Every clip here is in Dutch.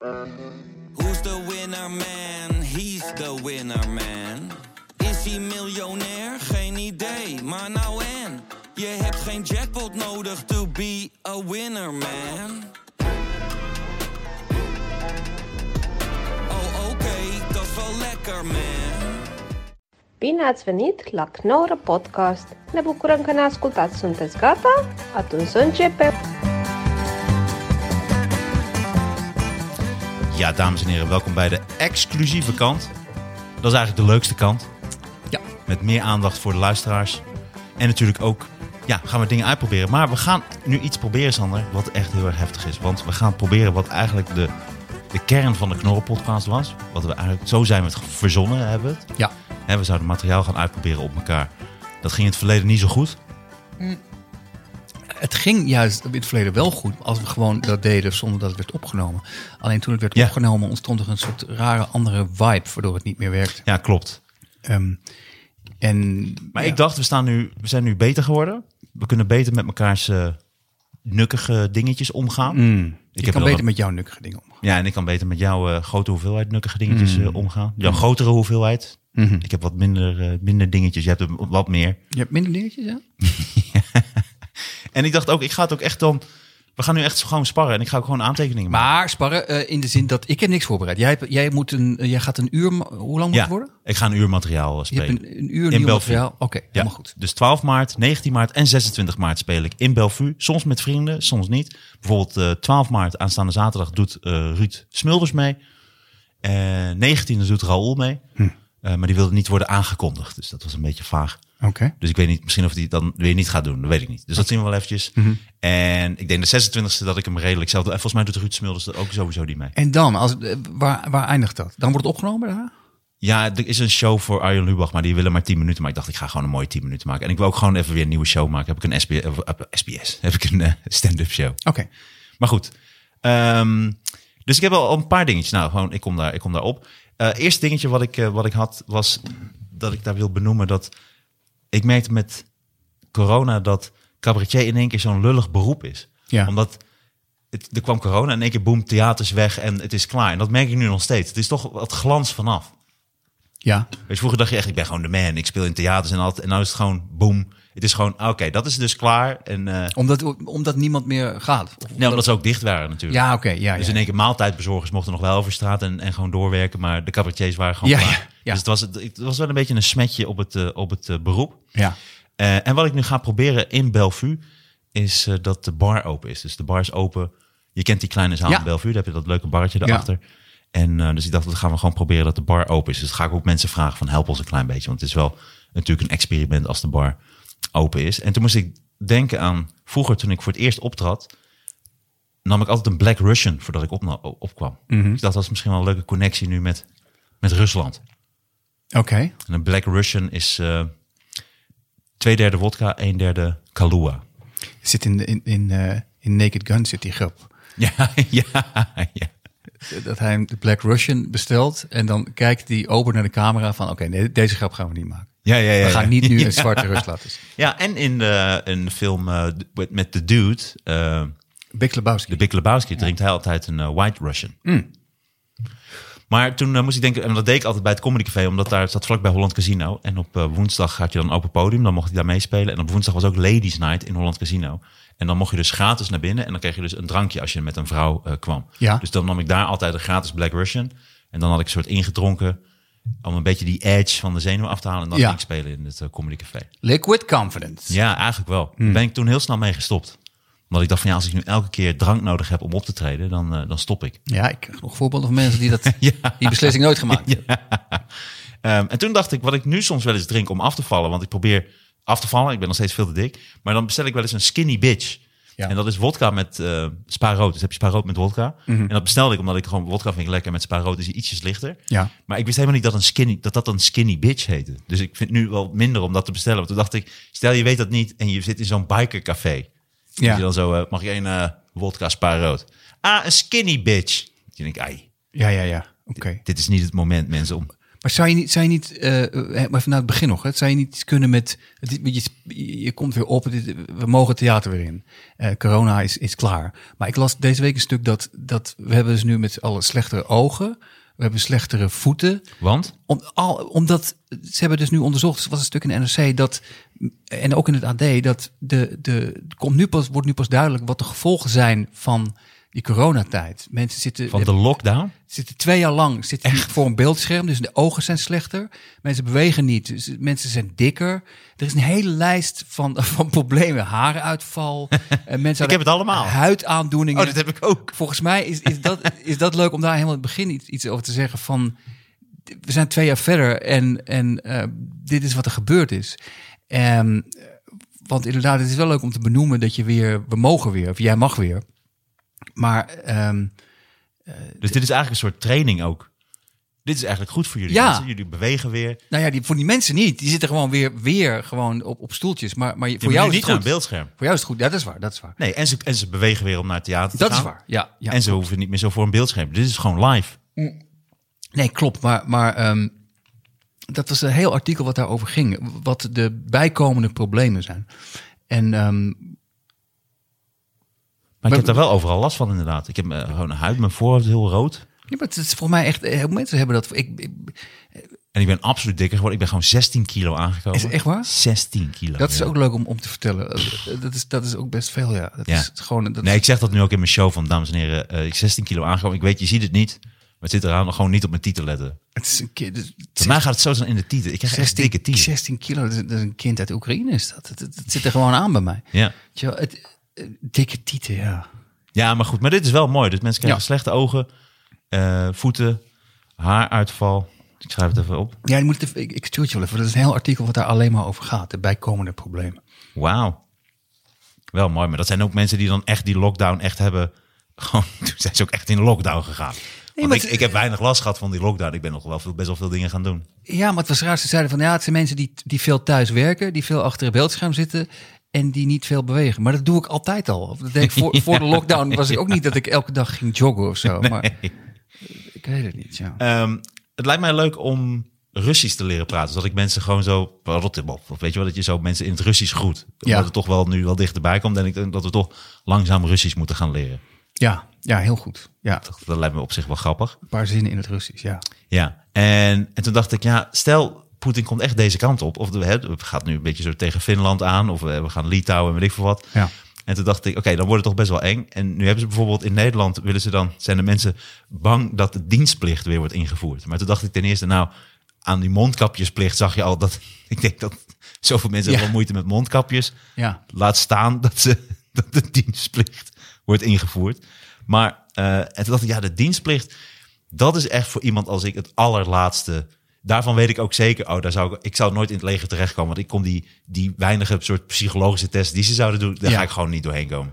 Who's the winner man? He's the winner man. Is hij miljonair? Geen idee, maar nou en. Je hebt geen jackpot nodig to be a winner man. Oh oké, dat is wel lekker man. Bine ați venit la Knorr Podcast! Ne bucurăm că ne ascultați! Sunteți gata? Atunci să începem! Ja, dames en heren, welkom bij de exclusieve kant. Dat is eigenlijk de leukste kant. Ja. Met meer aandacht voor de luisteraars. En natuurlijk ook, ja, gaan we dingen uitproberen. Maar we gaan nu iets proberen, Sander, wat echt heel erg heftig is. Want we gaan proberen wat eigenlijk de, de kern van de Knorren-podcast was. Wat we eigenlijk, zo zijn we het verzonnen hebben. Het. Ja. Hè, we zouden materiaal gaan uitproberen op elkaar. Dat ging in het verleden niet zo goed. Het ging juist in het verleden wel goed als we gewoon dat deden zonder dat het werd opgenomen. Alleen toen het werd Ja. opgenomen ontstond er een soort rare andere vibe waardoor het niet meer werkte. Ja, klopt. Ehm, en, Maar ja. ik dacht, we, staan nu, we zijn nu beter geworden. We kunnen beter met mekaars eh, nukkige dingetjes omgaan. Mm. Ik ik heb kan beter met jouw nukkige dingen omgaan. Ja, en ik kan beter met jouw eh, grote hoeveelheid nukkige dingetjes Mm. eh, omgaan. Jouw grotere hoeveelheid. Mhm. Ik heb wat minder, eh, minder dingetjes. Je hebt wat meer. Je hebt minder dingetjes, ja? En ik dacht ook, ik ga het ook echt dan... We gaan nu echt gewoon sparren en ik ga ook gewoon aantekeningen maken. Maar sparren eh, in de zin dat ik heb niks voorbereid. Jij, hebt- jij, moet een, jij gaat een uur, hoe lang moet Ja, het worden? ik ga een uur materiaal eh, Je hebt spelen. een, een uur In nieuw materiaal. Oké, Ja, helemaal goed. Dus 12 maart, 19 maart en 26 maart speel ik in Bellevue. Soms met vrienden, soms niet. Bijvoorbeeld eh 12 maart, aanstaande zaterdag, doet eh, Ruud Smulders mee. Eh 19 doet Raoul mee. Hm. Eh, maar die wilde niet worden aangekondigd. Dus dat was een beetje vaag. Oké. Dus ik weet niet, misschien of het dan weer niet gaat doen. Dat weet ik niet. Dus dat zien we wel eventjes. Mhm. En ik denk de 26e dat ik hem redelijk zelf. En volgens mij doet Ruud Smulders er ook sowieso die mee. En dan, als, eh, waar, waar eindigt dat? Dan wordt het opgenomen daarna? Ja, er is een show voor Arjen Lubach, maar die willen maar 10 minuten. Maar ik dacht, ik ga gewoon een mooie 10 minuten maken. En ik wil ook gewoon even weer een nieuwe show maken. Heb ik een SBS, of, eh, SBS heb ik een stand-up show. Oké. Maar goed. Ehm, dus ik heb al een paar dingetjes. Nou, gewoon, ik kom daar, ik kom daar op. Eh eerste dingetje wat ik, eh, wat ik had, was dat ik daar wil benoemen dat ik merkte met corona dat cabaretier in één keer zo'n lullig beroep is. Ja. Omdat het, er kwam corona en in één keer boem, theaters weg en het is klaar. En dat merk ik nu nog steeds. Het is toch wat glans vanaf. Ja. Vroeger dacht je echt, ik ben gewoon de man. Ik speel in theaters en altijd. En nou is het gewoon boom. Het is gewoon, oké, dat is dus klaar. En eh Omdat, omdat niemand meer gaat? Of nee, omdat ze ook dicht waren natuurlijk. Ja, oké. ja, Dus ja. in één keer maaltijdbezorgers mochten nog wel over straat en, en gewoon doorwerken. Maar de cabaretiers waren gewoon Ja, klaar. ja, ja. Dus het was, het was wel een beetje een smetje op het, eh, op het eh, beroep. ja. En wat ik nu ga proberen in Bellevue is dat de bar open is. Dus de bar is open. Je kent die kleine zaal in Bellevue. Daar heb je dat leuke barretje daarachter. En dus ik dacht, dat gaan we gewoon proberen dat de bar open is. Dus ga ik ook mensen vragen van help ons een klein beetje. Want het is wel natuurlijk een experiment als de bar open is. En toen moest ik denken aan vroeger toen ik voor het eerst optrad. Nam ik altijd een Black Russian voordat ik op, opkwam. Mhm. Dus dat was misschien wel een leuke connectie nu met, met Rusland. Oké. En een Black Russian is eh twee derde wodka, een derde Kahlua. Zit in, in, in, eh, in Naked Gun zit die grap. Ja, ja, ja. Dat hij een Black Russian bestelt en dan kijkt hij open naar de camera van... oké, nee, deze grap gaan we niet maken. Ja, ja, ja. We gaan niet nu een zwarte rust laten zien. Ja, en in de, een film eh, met- met de dude, eh Big Lebowski. de Big Lebowski, drinkt hij altijd een eh, White Russian. Maar toen moest ik denken, en dat deed ik altijd bij het Comedy Café, omdat daar zat vlakbij Holland Casino. En op woensdag had je dan open podium, dan mocht hij daar meespelen. En op woensdag was ook Ladies Night in Holland Casino. En dan mocht je dus gratis naar binnen en dan kreeg je dus een drankje als je met een vrouw kwam. Ja. Dus dan nam ik daar altijd een gratis Black Russian. En dan had ik een soort ingedronken om een beetje die edge van de zenuwen af te halen. En dan Ja. ging ik spelen in het eh, Comedy Café. Liquid Confidence. Ja, eigenlijk wel. Hmm. Daar ben ik toen heel snel mee gestopt. Omdat ik dacht van ja, als ik nu elke keer drank nodig heb om op te treden, dan, eh, dan stop ik. Ja, ik krijg nog voorbeelden van mensen die dat, Ja. die beslissing nooit gemaakt hebben. Ehm, en toen dacht ik, wat ik nu soms wel eens drink om af te vallen, want ik probeer af te vallen, ik ben nog steeds veel te dik, maar dan bestel ik wel eens een skinny bitch. Ja. En dat is wodka met eh spa rood. Dus heb je spa rood met wodka. Mhm. En dat bestelde ik omdat ik gewoon wodka vind ik lekker met spa rood is hij ietsjes lichter. Ja. Maar ik wist helemaal niet dat een skinny dat dat een skinny bitch heette. Dus ik vind nu wel minder om dat te bestellen. Want toen dacht ik, stel je weet dat niet en je zit in zo'n bikercafé. Ja. Je dan zo, eh, mag je een eh wodka spa rood? Ah, een skinny bitch. Toen denk ik, ai, Ja, ja, ja. Oké. dit is niet het moment mensen om Maar zou je niet, zou je niet eh, eh, maar vanuit het begin nog, hè, zou je niet kunnen met, je, je komt weer op, we mogen theater weer in. Eh, corona is, is klaar. Maar ik las deze week een stuk dat, dat we hebben dus nu met alle slechtere ogen, we hebben slechtere voeten. Want? Om, al, omdat ze hebben dus nu onderzocht, er was een stuk in de NRC dat, en ook in het AD, dat de, de, komt nu pas, wordt nu pas duidelijk wat de gevolgen zijn van die coronatijd. Mensen zitten, Van de lockdown? zitten twee jaar lang zitten die voor een beeldscherm, dus de ogen zijn slechter. Mensen bewegen niet, dus mensen zijn dikker. Er is een hele lijst van, van problemen. Harenuitval. en mensen Ik heb het allemaal. Huidaandoeningen. Oh, dat heb ik ook. Volgens mij is, is, dat, is dat leuk om daar helemaal in het begin iets, iets over te zeggen van... We zijn twee jaar verder en, en eh, dit is wat er gebeurd is. Ehm, want inderdaad, het is wel leuk om te benoemen dat je weer... We mogen weer, of jij mag weer. Maar ehm, Dus dit is eigenlijk een soort training ook. Dit is eigenlijk goed voor jullie Ja. mensen. Jullie bewegen weer. nou ja, die, voor die mensen niet. Die zitten gewoon weer, weer gewoon op, op stoeltjes. Maar, maar voor jou is het goed. beeldscherm. Voor jou is het goed. Ja, dat is waar. Dat is waar. Nee, en ze, en ze bewegen weer om naar het theater te Dat gaan. is waar. Ja, ja. En ze hoeven niet meer zo voor een beeldscherm. Dit is gewoon live. Nee, klopt. Maar, maar ehm, dat was een heel artikel wat daarover ging. Wat de bijkomende problemen zijn. En ehm, Maar ik heb daar wel overal last van inderdaad. Ik heb eh, gewoon een huid, mijn voorhoofd heel rood. ja, maar het is voor mij echt... Heel veel mensen hebben dat... Ik, ik- En ik ben absoluut dikker geworden. Ik ben gewoon 16 kilo aangekomen. Is echt waar? 16 kilo. dat is ja. ook leuk om, om te vertellen. Eh, Dat is, dat is ook best veel, ja. Dat Ja. is gewoon... Dat Nee, ik zeg dat nu ook in mijn show van, dames en heren, eh, ik 16 kilo aangekomen. Ik weet, je ziet het niet. Maar het zit eraan gewoon niet op mijn titel letten. het is een keer... het- mij gaat het zo zijn in de titel. Ik krijg echt 16, dikke titel. 16 kilo, dat is, dat is een kind uit Oekraïne is dat. Het, zit er gewoon aan bij mij. Ja. Weet je wel, het, eh, dikke tieten, ja. ja, maar goed. Maar dit is wel mooi. Dus mensen krijgen Ja. slechte ogen, eh, voeten, haaruitval. Ik schrijf het even op. Ja, je moet het even, ik, ik stuur het je wel even. Dat is een heel artikel wat daar alleen maar over gaat. De bijkomende problemen. Wauw. Wel mooi. Maar dat zijn ook mensen die dan echt die lockdown echt hebben. Gewoon, toen zijn ze ook echt in lockdown gegaan. Want maar ik, het- ik heb weinig last gehad van die lockdown. Ik ben nog wel veel, best wel veel dingen gaan doen. Ja, maar het was raar. Ze zeiden van ja, het zijn mensen die, die veel thuis werken, die veel achter een beeldscherm zitten en die niet veel bewegen. Maar dat doe ik altijd al. Dat deed ik voor, voor de lockdown was ik ook niet dat ik elke dag ging joggen of zo. Maar ik weet het niet. Ja. Ehm, het lijkt mij leuk om Russisch te leren praten. Zodat ik mensen gewoon zo... Of weet je wel, dat je zo mensen in het Russisch groet. Omdat Ja. het toch wel nu wel dichterbij komt. En ik denk dat we toch langzaam Russisch moeten gaan leren. ja, ja, heel goed. Ja, Dat, dat lijkt me op zich wel grappig. een paar zinnen in het Russisch. Ja. Ja, en, en toen dacht ik, ja, stel Poetin komt echt deze kant op. Of hè, het gaat nu een beetje zo tegen Finland aan. Of eh, we gaan Litouwen en weet ik veel wat. Ja. En toen dacht ik, oké, dan wordt het toch best wel eng. En nu hebben ze bijvoorbeeld in Nederland, willen ze dan, zijn de mensen bang dat de dienstplicht weer wordt ingevoerd. Maar toen dacht ik ten eerste, nou, aan die mondkapjesplicht zag je al dat, ik denk dat zoveel mensen Ja. hebben wel moeite met mondkapjes. Ja. Laat staan dat, ze, dat de dienstplicht wordt ingevoerd. Maar, eh, en toen dacht ik, ja, de dienstplicht, dat is echt voor iemand als ik het allerlaatste. Daarvan weet ik ook zeker, oh, daar zou ik, ik zou nooit in het leger terechtkomen. Want ik kom die, die weinige soort psychologische tests die ze zouden doen, daar Ja. ga ik gewoon niet doorheen komen.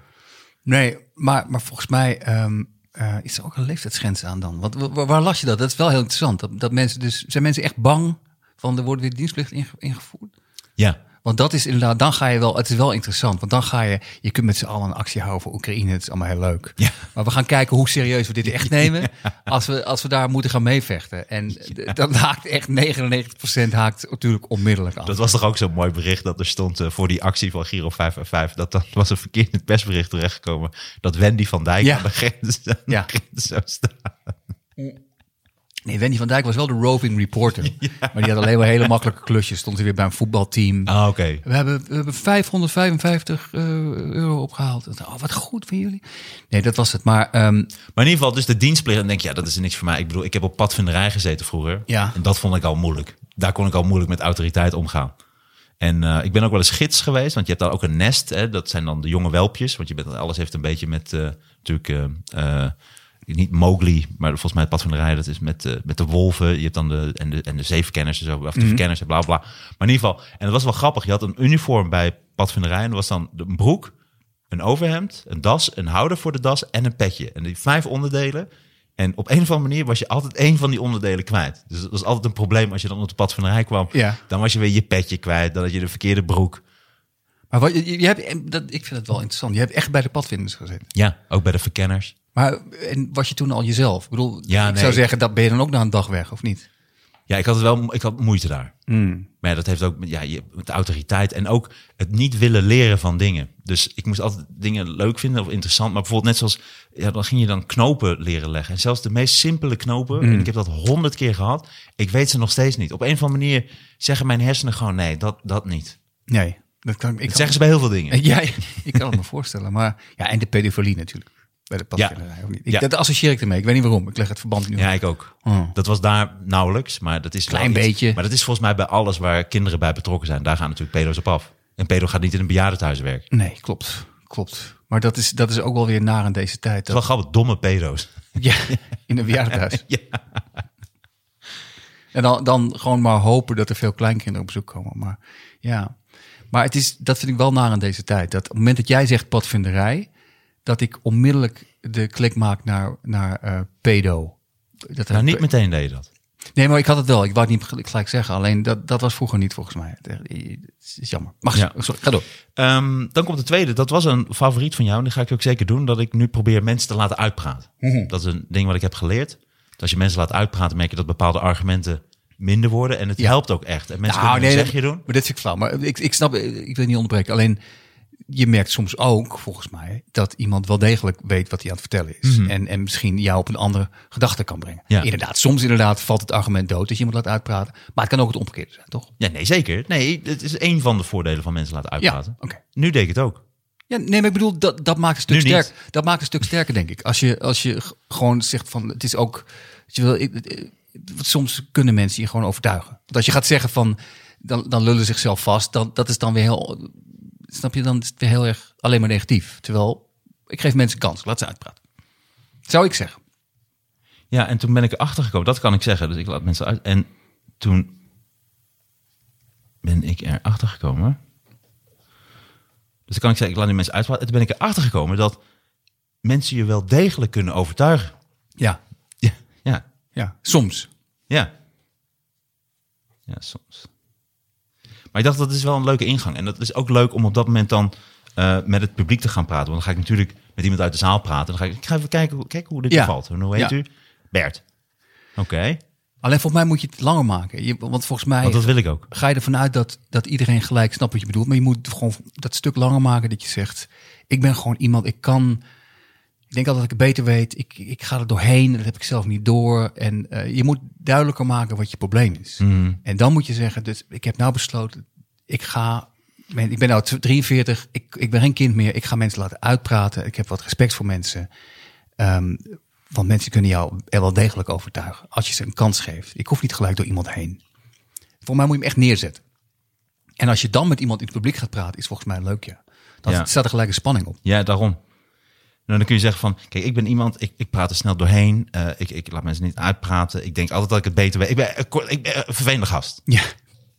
Nee, maar, maar volgens mij ehm, eh, is er ook een leeftijdsgrens aan dan. Want wa- wa- waar las je dat? Dat is wel heel interessant. Dat, dat mensen dus, zijn mensen echt bang van er wordt weer dienstplicht inge- ingevoerd? Ja, Want dat is inderdaad, dan ga je wel, het is wel interessant. Want dan ga je, je kunt met z'n allen een actie houden voor Oekraïne. Het is allemaal heel leuk. Ja. Maar we gaan kijken hoe serieus we dit echt nemen. Als, we, als we daar moeten gaan meevechten. En dan haakt echt 99% haakt natuurlijk onmiddellijk af. dat was toch ook zo'n mooi bericht dat er stond eh, voor die actie van Giro 555. Dat, dat was een verkeerd persbericht terechtgekomen. Dat Wendy van Dijk aan de grens, aan de grens zou staan. Nee, Wendy van Dijk was wel de roving reporter. Maar die had alleen maar hele makkelijke klusjes. Stond hij weer bij een voetbalteam. Ah, oké. We hebben, we hebben 555 eh, euro opgehaald. Oh, wat goed van jullie. Nee, dat was het. Maar ehm, Maar in ieder geval, dus de dienstplicht. En denk je, ja, dat is niks voor mij. Ik bedoel, ik heb op padvinderij gezeten vroeger. Ja. En dat vond ik al moeilijk. Daar kon ik al moeilijk met autoriteit omgaan. En eh, ik ben ook wel eens gids geweest, want je hebt daar ook een nest. Hè, dat zijn dan de jonge welpjes. Want je bent, alles heeft een beetje met, eh, natuurlijk, niet Mowgli, maar volgens mij het padvinderij, dat is met, eh, met de wolven. Je hebt dan de, en de, en de zeeverkenners en zo, of de verkenners en bla bla. Maar in ieder geval, en dat was wel grappig. Je had een uniform bij padvinderij en dat was dan de- een broek, een overhemd, een das, een houder voor de das en een petje. En die vijf onderdelen. En op een of andere manier was je altijd één van die onderdelen kwijt. Dus dat was altijd een probleem als je dan op de padvinderij kwam. Ja. Dan was je weer je petje kwijt, dan had je de verkeerde broek. Maar wat, je, je hebt, dat, ik vind het wel interessant. Je hebt echt bij de padvinders gezeten. Ja, ook bij de verkenners. Maar en was je toen al jezelf? Ik bedoel, Ja, ik nee. zou zeggen, dat ben je dan ook na een dag weg, of niet? Ja, ik had het wel, ik had moeite daar. Hmm. Maar ja, dat heeft ook met, ja, je, met de autoriteit en ook het niet willen leren van dingen. Dus ik moest altijd dingen leuk vinden of interessant. Maar bijvoorbeeld net zoals, ja, dan ging je dan knopen leren leggen. En zelfs de meest simpele knopen, en ik heb dat honderd keer gehad, ik weet ze nog steeds niet. Op een of andere manier zeggen mijn hersenen gewoon, nee, dat, dat niet. Nee, dat kan ik. Dat kan- zeggen ze bij heel veel dingen. Ja, ik kan het me voorstellen. Maar ja, en de pedofilie natuurlijk. Bij de padvinderij. ook niet. Ik, Ja. Dat associeer ik ermee. Ik weet niet waarom. Ik leg het verband nu. Ja, ik ook. Oh. Dat was daar nauwelijks, maar dat is Klein iets- beetje. Maar dat is volgens mij bij alles waar kinderen bij betrokken zijn. Daar gaan natuurlijk pedo's op af. En pedo gaat niet in een bejaardentehuis werken. Nee, klopt. Klopt. Maar dat is, dat is ook wel weer naar in deze tijd. Het is wel grappig, domme pedo's. ja, in een bejaardenhuis. Ja. En dan, dan gewoon maar hopen dat er veel kleinkinderen op bezoek komen. Maar ja, maar het is, dat vind ik wel naar in deze tijd. Dat op het moment dat jij zegt padvinderij, dat ik onmiddellijk de klik maak naar, naar eh, pedo. Dat Nou, niet meteen deed je dat. Nee, maar ik had het wel. Ik wou het niet gelijk- zeggen. Alleen dat, dat was vroeger niet volgens mij. Het is jammer. Mag Ja. sorry, ga door. Ehm, dan komt de tweede. Dat was een favoriet van jou. En die ga ik ook zeker doen. Dat ik nu probeer mensen te laten uitpraten. Mhm. Dat is een ding wat ik heb geleerd. Dat als je mensen laat uitpraten, merk je dat bepaalde argumenten minder worden. En het Ja. helpt ook echt. En mensen Nou, kunnen een nee, zegje doen. Maar dit vind ik flauw. Maar ik, ik snap, ik wil niet onderbreken. Alleen, je merkt soms ook, volgens mij, dat iemand wel degelijk weet wat hij aan het vertellen is. En, en misschien jou op een andere gedachte kan brengen. Mhm. Ja. Inderdaad, soms inderdaad valt het argument dood dat je iemand laat uitpraten. Maar het kan ook het omgekeerde zijn, toch? Ja, nee, zeker. Nee, het is een van de voordelen van mensen laten uitpraten. oké. Nu deed ik het ook. Ja, nee, maar ik bedoel, dat, dat maakt een stuk sterker. Dat maakt een stuk sterker, denk ik. Als je, als je gewoon zegt van, het is ook, je wel, ik- want soms kunnen mensen je gewoon overtuigen. Want als je gaat zeggen van, dan, dan lullen ze zichzelf vast, dan, dat is dan weer heel, snap je, dan is het weer heel erg alleen maar negatief. Terwijl, ik geef mensen kans, laat ze uitpraten. Zou ik zeggen. Ja, en toen ben ik erachter gekomen. Dat kan ik zeggen. Dus ik laat mensen uit. En toen ben ik erachter gekomen. Dus dan kan ik zeggen, ik laat die mensen uitpraten. En toen ben ik erachter gekomen dat mensen je wel degelijk kunnen overtuigen. Ja, Ja, ja, ja, soms. ja. Ja, soms. Maar ik dacht, dat is wel een leuke ingang. En dat is ook leuk om op dat moment dan eh, met het publiek te gaan praten. Want dan ga ik natuurlijk met iemand uit de zaal praten. Dan ga ik, ik ga even kijken, hoe- kijken hoe dit Ja. En Hoe heet Ja. u? Bert. Oké, Alleen volgens mij moet je het langer maken. Je, want volgens mij want dat wil ik ook. ga je ervan uit dat, dat iedereen gelijk snapt wat je bedoelt. Maar je moet gewoon dat stuk langer maken dat je zegt... ik ben gewoon iemand, ik kan... Ik denk altijd dat ik het beter weet. Ik, ik ga er doorheen, dat heb ik zelf niet door. En eh, je moet duidelijker maken wat je probleem is. En dan moet je zeggen, dus ik heb nou besloten... ik ga... Ik ben nou 43, ik, ik ben geen kind meer. Ik ga mensen laten uitpraten. Ik heb wat respect voor mensen. Ehm, want mensen kunnen jou er wel degelijk overtuigen. Als je ze een kans geeft. Ik hoef niet gelijk door iemand heen. Voor mij moet je hem echt neerzetten. En als je dan met iemand in het publiek gaat praten, is volgens mij leuk, ja. Dan Ja. staat er gelijk een spanning op. Ja, daarom. Nou, dan kun je zeggen van, kijk, ik ben iemand, ik, ik praat er snel doorheen. eh, ik, ik laat mensen niet uitpraten. Ik denk altijd dat ik het beter weet. Ik ben, ik, ik ben een vervelende gast. Ja,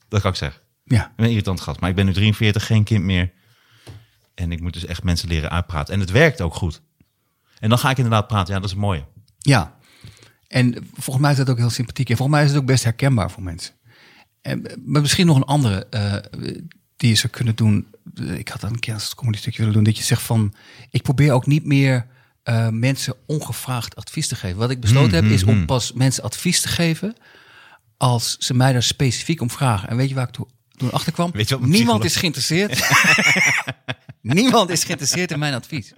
Dat kan ik zeggen. ja. Ik ben een irritant gast. Maar ik ben nu 43, geen kind meer. En ik moet dus echt mensen leren uitpraten. En het werkt ook goed. En dan ga ik inderdaad praten. Ja, dat is mooi. Ja. En volgens mij is dat ook heel sympathiek. En volgens mij is het ook best herkenbaar voor mensen. En, maar misschien nog een andere eh, die je zou kunnen doen. Ik had een keer als het comedy stukje willen doen. Dat je zegt van, ik probeer ook niet meer eh, mensen ongevraagd advies te geven. Wat ik besloten heb, is om pas mensen advies te geven als ze mij daar specifiek om vragen. En weet je waar ik toen, toen achter kwam? Weet je wat een Niemand is geïnteresseerd. Niemand is geïnteresseerd in mijn advies.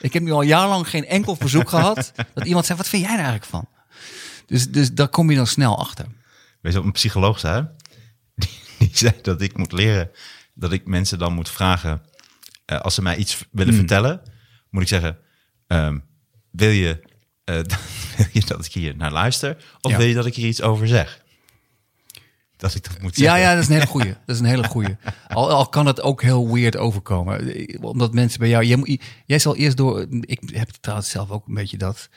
Ik heb nu al jarenlang geen enkel verzoek gehad dat iemand zei: wat vind jij er eigenlijk van? Dus, dus daar kom je dan snel achter. Weet je wat een psycholoog zei? Die, die zei dat ik moet leren, dat ik mensen dan moet vragen, eh, als ze mij iets willen vertellen, moet ik zeggen, ehm, wil, je, eh, wil je dat ik hier naar luister? Of Ja. wil je dat ik hier iets over zeg? Dat ik dat moet Ja, zeggen. ja, dat is een hele goeie. Dat is een hele goeie. Al, al kan het ook heel weird overkomen. Omdat mensen bij jou... Jij, moet- jij zal eerst door... Ik heb trouwens zelf ook een beetje dat...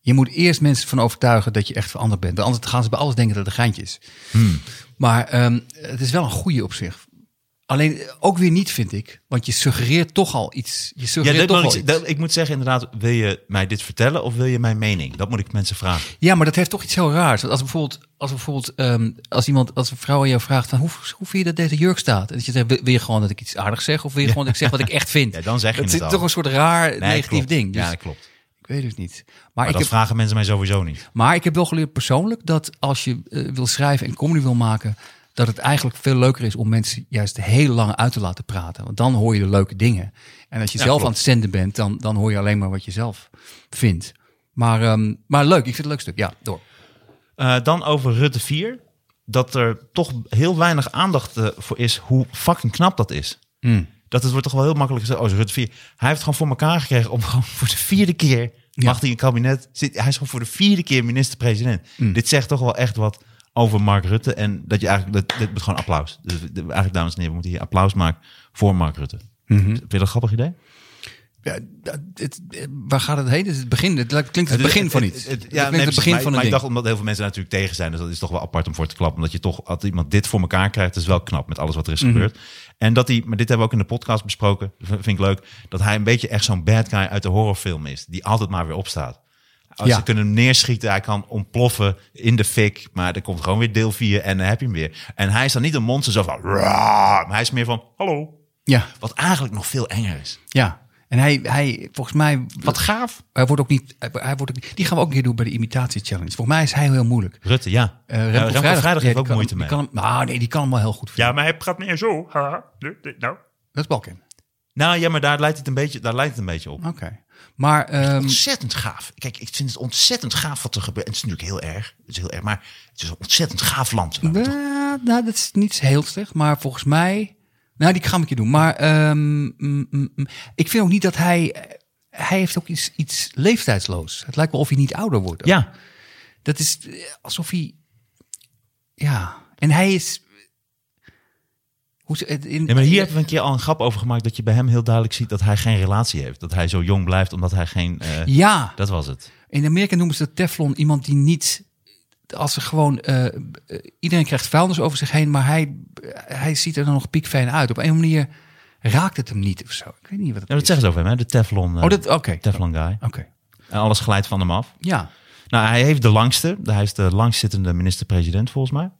Je moet eerst mensen van overtuigen dat je echt veranderd bent. Anders gaan ze bij alles denken dat het een geintje is. Maar ehm, het is wel een goeie op zich. Alleen eh, ook weer niet, vind ik. Want je suggereert toch al iets. Je Ja, suggereert dat toch al ik, iets. dat- ik moet zeggen inderdaad, wil je mij dit vertellen of wil je mijn mening? Dat moet ik mensen vragen. Ja, maar dat heeft toch iets heel raars. Want als bijvoorbeeld, als bijvoorbeeld, ehm, als iemand, als een vrouw aan jou vraagt van hoe, hoe vind je dat deze jurk staat? En dat je zegt, wil wil je gewoon dat ik iets aardigs zeg, of wil je gewoon dat ik zeg wat ik echt vind? Ja, dan zeg je dat het is toch een soort raar Nee, negatief klopt. ding. Dus ja, dat klopt. ik weet het niet. Maar, Maar ik dat heb, vragen mensen mij sowieso niet. maar ik heb wel geleerd persoonlijk dat als je eh, wil schrijven en comedy wil maken, dat het eigenlijk veel leuker is om mensen juist heel lang uit te laten praten. Want dan hoor je de leuke dingen. En als je Ja, zelf klopt. aan het zenden bent, dan, dan hoor je alleen maar wat je zelf vindt. Maar, ehm, maar leuk, ik vind het een leuk stuk. Ja, door. Eh, dan over Rutte 4. Dat er toch heel weinig aandacht eh, voor is hoe fucking knap dat is. Dat het wordt toch wel heel makkelijk gezegd. Oh, Rutte 4. Hij heeft gewoon voor elkaar gekregen om gewoon voor de vierde keer... mag hij in kabinet zit. Hij is gewoon voor de vierde keer minister-president. Dit zegt toch wel echt wat over Mark Rutte. En dat je eigenlijk... Dat, dit moet gewoon applaus. Dus eigenlijk, dames en heren, we moeten hier applaus maken voor Mark Rutte. Vind je dat een grappig idee? Ja, het, waar gaat het heen? Het, is het begin. Het lijkt- klinkt het begin van iets. Het, het- Het ja, klinkt nee, het begin maar, van maar ik dacht omdat heel veel mensen daar natuurlijk tegen zijn. Dus dat is toch wel apart om voor te klappen. Omdat je toch, als iemand dit voor elkaar krijgt, is wel knap met alles wat er is gebeurd. En dat hij, maar dit hebben we ook in de podcast besproken, vind ik leuk, dat hij een beetje echt zo'n bad guy uit de horrorfilm is. Die altijd maar weer opstaat. Als Ja. Ze kunnen hem neerschieten, hij kan ontploffen in de fik. Maar er komt gewoon weer deel 4 en dan heb je hem weer. En hij is dan niet een monster zo van... "Raar", Maar hij is meer van, hallo. Ja, Wat eigenlijk nog veel enger is. ja. En hij, hij, volgens mij... Wat gaaf. Hij wordt ook niet... Hij, wordt ook, die gaan we ook een keer doen bij de imitatie challenge. Volgens mij is hij heel moeilijk. Rutte, ja. Uh, Remco Remco Vrijdag, Vrijdag, heeft ook kan- moeite mee. Kan, hem- nou, nee, die kan hem wel heel goed. Ja, maar hij gaat meer zo. Haha. Nou. Dat is Balken. Nou ja, maar daar lijkt het een beetje, daar lijkt het een beetje op. Oké. Maar ehm, Ontzettend gaaf. Kijk, ik vind het ontzettend gaaf wat er gebeurt. En het is natuurlijk heel erg. Het is heel erg, maar het is een ontzettend gaaf land. nou, nou, dat is niet heel slecht. Maar volgens mij... Nou, die ga ik een keer doen. Maar ehm, mm, mm, mm. ik vind ook niet dat hij... Hij heeft ook iets, iets leeftijdsloos. Het lijkt wel of hij niet ouder wordt. Ja, Dat is eh, alsof hij. Ja, en hij is. Hoe ze, het in, ja, maar hier hebben we een keer al een grap over gemaakt dat je bij hem heel duidelijk ziet dat hij geen relatie heeft. Dat hij zo jong blijft omdat hij geen. eh, Ja, Dat was het. in Amerika noemen ze dat Teflon iemand die niet. Als er gewoon. eh, eh, iedereen krijgt vuilnis over zich heen, maar hij, hij ziet er dan nog piekfijn uit. Op een manier raakt het hem niet of zo. Ik weet niet wat het Ja, dat is. zeggen ze over hem, hè? de Teflon, Oh, dat. Oké. Teflon guy. Oké. En alles glijdt van hem af. Ja. Nou, hij heeft de langste. Hij is de langstzittende minister-president volgens mij.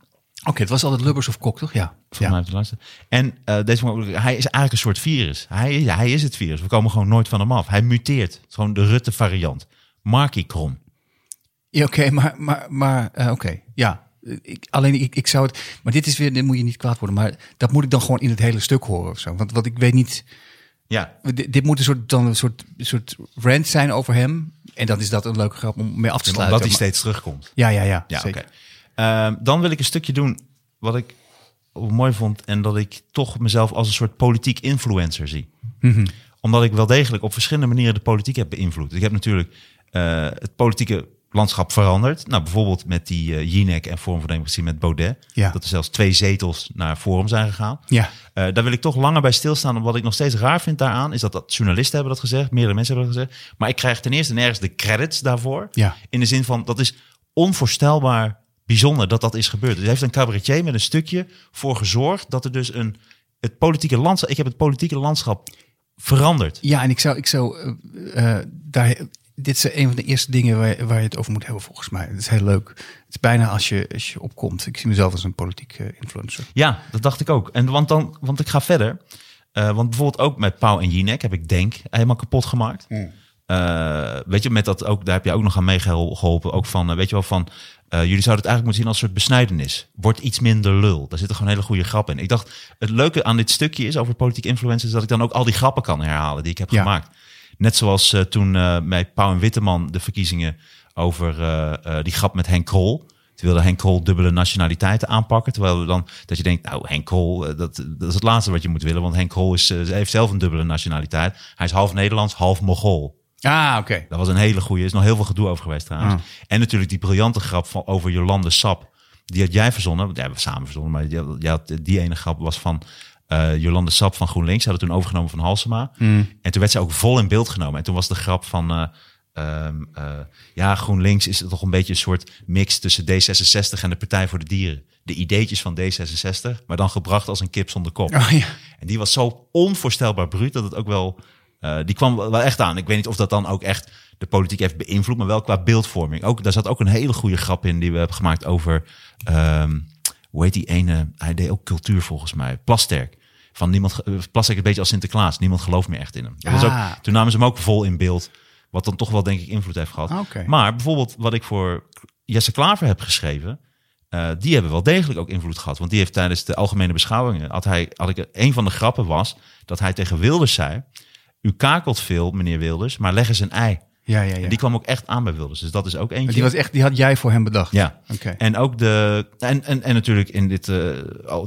Oké, het was altijd Lubbers of Kok, toch? Ja. Volgens ja. mij hij de langste. En eh, deze man, hij is eigenlijk een soort virus. Hij, is- hij is het virus. We komen gewoon nooit van hem af. Hij muteert. Het is gewoon de Rutte-variant. Markie Krom. Ja, oké, maar, maar, maar eh, oké, ja. Ik, alleen ik, ik zou het, maar dit is weer, dit moet je niet kwaad worden, maar dat moet ik dan gewoon in het hele stuk horen of zo. Want, want ik weet niet, Ja, dit, dit moet een soort, dan een soort, soort rant zijn over hem. En dan is dat een leuke grap om mee af te sluiten. omdat hij Maar- steeds terugkomt. Ja, ja, ja, Ja, oké. Ehm, dan wil ik een stukje doen wat ik mooi vond. En dat ik toch mezelf als een soort politiek influencer zie. Mhm. Omdat ik wel degelijk op verschillende manieren de politiek heb beïnvloed. Ik heb natuurlijk eh, het politieke landschap veranderd. Nou, bijvoorbeeld met die eh Jinek en Forum voor Democratie met Baudet. Ja. Dat er zelfs twee zetels naar Forum zijn gegaan. Ja, Eh, daar wil ik toch langer bij stilstaan. Omdat ik nog steeds raar vind daaraan, is dat, dat journalisten hebben dat gezegd, meerdere mensen hebben dat gezegd. Maar ik krijg ten eerste nergens de credits daarvoor. Ja. In de zin van, dat is onvoorstelbaar bijzonder dat dat is gebeurd. Dus heeft een cabaretier met een stukje voor gezorgd dat er dus een, het politieke landschap, ik heb het politieke landschap veranderd. ja en ik zou, ik zou eh, eh, daar, dit is een van de eerste dingen waar, waar je het over moet hebben volgens mij. Het is heel leuk. Het is bijna als je, als je opkomt. Ik zie mezelf als een politiek eh, influencer. Ja, dat dacht ik ook. En want, dan, want ik ga verder. Want bijvoorbeeld ook met Pauw en Jinek heb ik Denk helemaal kapot gemaakt. Eh, weet je, met dat ook, daar heb je ook nog aan meegeholpen. Ook van, weet je wel, van eh, jullie zouden het eigenlijk moeten zien als een soort besnijdenis. Wordt iets minder lul. Daar zitten gewoon hele goede grappen in. Ik dacht, het leuke aan dit stukje is over politiek influencers, dat ik dan ook al die grappen kan herhalen die ik heb Ja. gemaakt. Net zoals eh, toen eh bij Pauw en Witteman de verkiezingen over die grap met Henk Krol. Toen wilde Henk Krol dubbele nationaliteiten aanpakken. Terwijl we dan dat je denkt, nou Henk Krol, dat, dat is het laatste wat je moet willen. Want Henk Krol is, heeft zelf een dubbele nationaliteit. Hij is half Nederlands, half Mogol. Ah, oké. Dat was een hele goede. Er is nog heel veel gedoe over geweest trouwens. Ah. En natuurlijk die briljante grap van, over Jolande Sap. Die had jij verzonnen. Die hebben we samen verzonnen. Maar die, die, had, die ene grap was van eh, Jolande Sap van GroenLinks. Ze hadden toen overgenomen van Halsema. Hmm. En toen werd ze ook vol in beeld genomen. En toen was de grap van... eh, ehm, eh, ja, GroenLinks is toch een beetje een soort mix tussen D66 en de Partij voor de Dieren. De ideetjes van D66, maar dan gebracht als een kip zonder kop. Oh, ja. En die was zo onvoorstelbaar bruut dat het ook wel. Eh, die kwam wel echt aan. Ik weet niet of dat dan ook echt de politiek heeft beïnvloed, maar wel qua beeldvorming. Ook, daar zat ook een hele goede grap in die we hebben gemaakt over. ehm, hoe heet die ene? Hij deed ook cultuur volgens mij. Plasterk. Van niemand, eh, Plasterk een beetje als Sinterklaas. Niemand gelooft meer echt in hem. Dat was Ah. ook, toen namen ze hem ook vol in beeld. Wat dan toch wel, denk ik, invloed heeft gehad. Ah. Maar bijvoorbeeld wat ik voor Jesse Klaver heb geschreven... eh, die hebben wel degelijk ook invloed gehad. Want die heeft tijdens de algemene beschouwingen... Had hij, had ik, een van de grappen was dat hij tegen Wilders zei... U kakelt veel, meneer Wilders, maar leg eens een ei. Ja, ja, ja. En die kwam ook echt aan bij Wilders. Dus dat is ook eentje. die, was echt, die had jij voor hem bedacht? Ja, Oké. en ook de. En, en, en natuurlijk in dit, eh,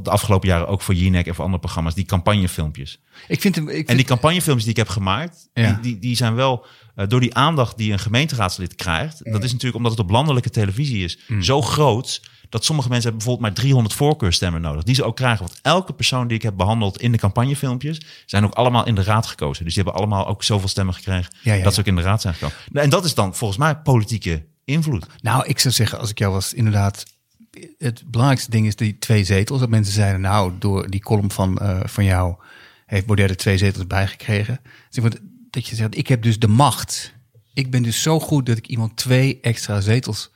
de afgelopen jaren ook voor Jinek en voor andere programma's, die campagnefilmpjes. Ik vind hem... Ik vind, En die campagnefilmpjes die ik heb gemaakt, Ja. die, die, die zijn wel eh, door die aandacht die een gemeenteraadslid krijgt. Dat is natuurlijk omdat het op landelijke televisie is, Mm. zo groot. Dat sommige mensen hebben bijvoorbeeld maar 300 voorkeurstemmen nodig. Die ze ook krijgen. Want elke persoon die ik heb behandeld in de campagnefilmpjes... zijn ook allemaal in de raad gekozen. Dus die hebben allemaal ook zoveel stemmen gekregen... Ja, ja, dat ze ook in de raad zijn gekomen. Nou, En dat is dan volgens mij politieke invloed. Nou, ik zou zeggen, als ik jou was, inderdaad... Het belangrijkste ding is die twee zetels. Dat mensen zeiden, nou, door die column van, eh, van jou... heeft Baudet er twee zetels bijgekregen. Dus dat je zegt, ik heb dus de macht. Ik ben dus zo goed dat ik iemand twee extra zetels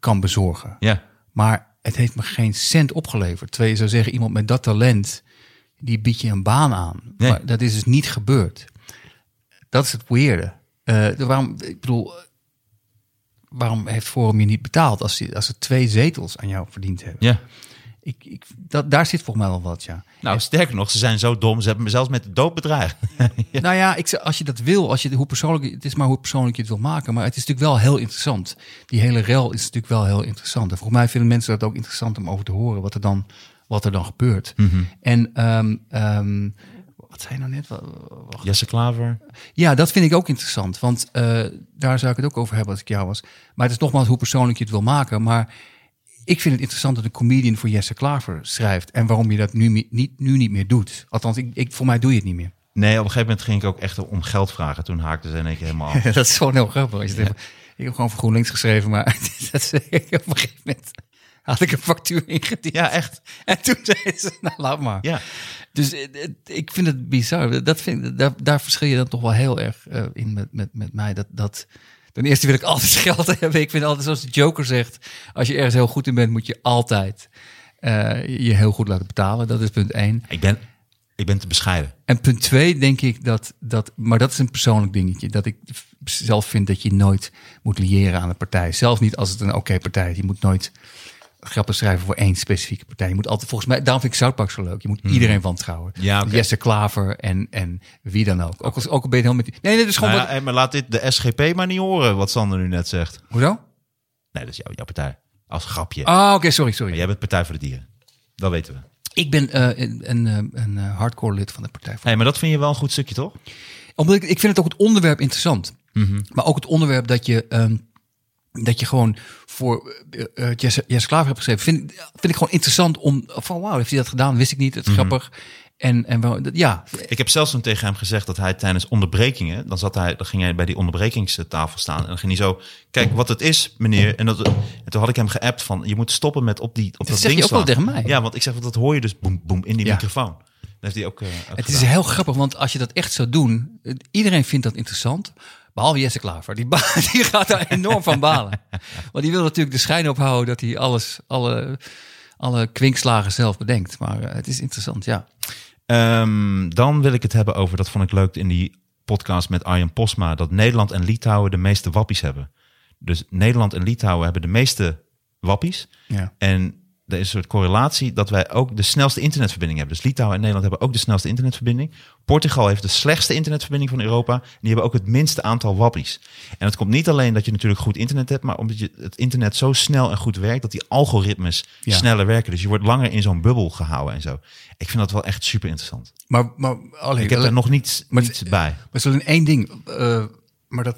kan bezorgen. Ja. Maar het heeft me geen cent opgeleverd. Terwijl je zou zeggen, iemand met dat talent, die biedt je een baan aan. Nee. Maar dat is dus niet gebeurd. Dat is het weirde. Eh, waarom, ik bedoel, waarom heeft Forum je niet betaald als, ze- als ze twee zetels aan jou verdiend hebben? ja. Ik, ik, dat, daar zit volgens mij wel wat, ja. Nou, sterker nog, ze zijn zo dom. Ze hebben me zelfs met de dood bedreigd. Nou ja, ik, als je dat wil, als je, hoe persoonlijk, het is maar hoe persoonlijk je het wil maken. Maar het is natuurlijk wel heel interessant. Die hele rel is natuurlijk wel heel interessant. En volgens mij vinden mensen dat ook interessant om over te horen wat er dan, wat er dan gebeurt. En ehm, ehm, wat zei je nou net? Wa- Wacht. Jesse Klaver. Ja, dat vind ik ook interessant. Want eh, daar zou ik het ook over hebben als ik jou was. Maar het is nogmaals hoe persoonlijk je het wil maken. Maar ik vind het interessant dat een comedian voor Jesse Klaver schrijft. En waarom je dat nu, mi- niet, nu niet meer doet. Althans, ik, ik, voor mij doe je het niet meer. Nee, op een gegeven moment ging ik ook echt om geld vragen. Toen haakte ze in één keer helemaal af. dat is gewoon heel grappig. Als je ik heb gewoon voor GroenLinks geschreven, maar dat op een gegeven moment had ik een factuur ingediend. Ja, echt. En toen zei ze, nou laat maar. Ja. Dus eh, het- ik vind het bizar. Dat vind, daar, daar verschil je dan toch wel heel erg eh, in met, met, met mij. Dat, dat, ten eerste wil ik altijd geld hebben. Ik vind altijd, zoals de Joker zegt, als je ergens heel goed in bent, moet je altijd eh, je heel goed laten betalen. Dat is punt één. Ik ben, ik ben te bescheiden. En punt twee denk ik dat, dat, maar dat is een persoonlijk dingetje, dat ik zelf vind dat je nooit moet liëren aan een partij. Zelfs niet als het een oké partij is. Je moet nooit grappen schrijven voor één specifieke partij. Je moet altijd, volgens mij, daarom vind ik South Park zo leuk. Je moet iedereen wantrouwen. Ja. Jesse Klaver en, en wie dan ook. Ook, als, ook al ben je helemaal met... Nee, nee, dat is gewoon... Nou ja, wat, eh, maar laat dit de SGP maar niet horen, wat Sander nu net zegt. hoezo? Nee, dat is jouw, jouw partij. Als grapje. Ah, oké, sorry, sorry. Maar jij bent Partij voor de Dieren. Dat weten we. Ik ben eh, een, een, eh, een hardcore lid van de Partij voor Hey, maar dat vind je wel een goed stukje, toch? Omdat ik, ik vind het ook het onderwerp interessant. Mhm. Maar ook het onderwerp dat je, ehm, dat je gewoon voor eh, Jesse, Jesse Klaver hebt geschreven. Vind, vind ik gewoon interessant om... Van wauw, heeft hij dat gedaan? Wist ik niet. Mhm. Het is grappig. En, en wel- ja, Ik heb zelfs toen tegen hem gezegd dat hij tijdens onderbrekingen, dan, zat hij, dan ging hij bij die onderbrekingstafel staan en dan ging hij zo, kijk wat het is, meneer. En, dat, en toen had ik hem geappt van, je moet stoppen met op, die, op dat, zeg ding je ook wel slaan. tegen mij. Ja, want ik zeg, want dat hoor je dus boem, boem in die Ja. microfoon. Dat heeft hij ook, eh, ook het is heel grappig. Want als je dat echt zou doen... Iedereen vindt dat interessant. Behalve Jesse Klaver. Die, ba- die gaat daar enorm van balen. Want die wil natuurlijk de schijn ophouden dat hij alles, alle, alle kwinkslagen zelf bedenkt. Maar eh, het is interessant, ja. Ehm, dan wil ik het hebben over, dat vond ik leuk in die podcast met Arjen Posma, dat Nederland en Litouwen de meeste wappies hebben. Dus Nederland en Litouwen hebben de meeste wappies. ja. En er is een soort correlatie dat wij ook de snelste internetverbinding hebben. Dus Litouwen en Nederland hebben ook de snelste internetverbinding. Portugal heeft de slechtste internetverbinding van Europa. En die hebben ook het minste aantal wappies. En het komt niet alleen dat je natuurlijk goed internet hebt, maar omdat je het internet zo snel en goed werkt, dat die algoritmes Ja. sneller werken. Dus je wordt langer in zo'n bubbel gehouden en zo. Ik vind dat wel echt super interessant. Maar, maar alleen, Ik heb er nog niets, Maar- niets bij. Maar er is alleen één ding, eh, maar dat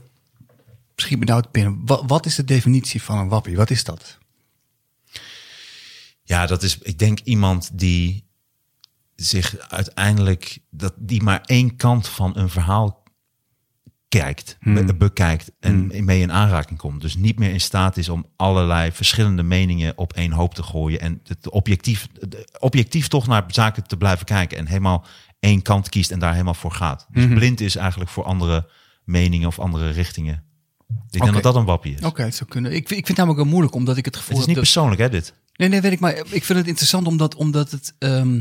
schiet me nou te binnen. Wat, wat is de definitie van een wappie? Wat is dat? Ja, dat is, ik denk iemand die zich uiteindelijk, dat die maar één kant van een verhaal kijkt, be- bekijkt en mee in aanraking komt. Dus niet meer in staat is om allerlei verschillende meningen op één hoop te gooien en het objectief, objectief toch naar zaken te blijven kijken en helemaal één kant kiest en daar helemaal voor gaat. Dus blind is eigenlijk voor andere meningen of andere richtingen. Ik denk dat dat een wappie is. Oké, het zou kunnen. Ik, vind- ik vind het namelijk wel moeilijk, omdat ik het gevoel Het is niet dat... persoonlijk, hè, dit? Nee, nee, weet ik. Maar ik vind het interessant omdat, omdat het... ehm,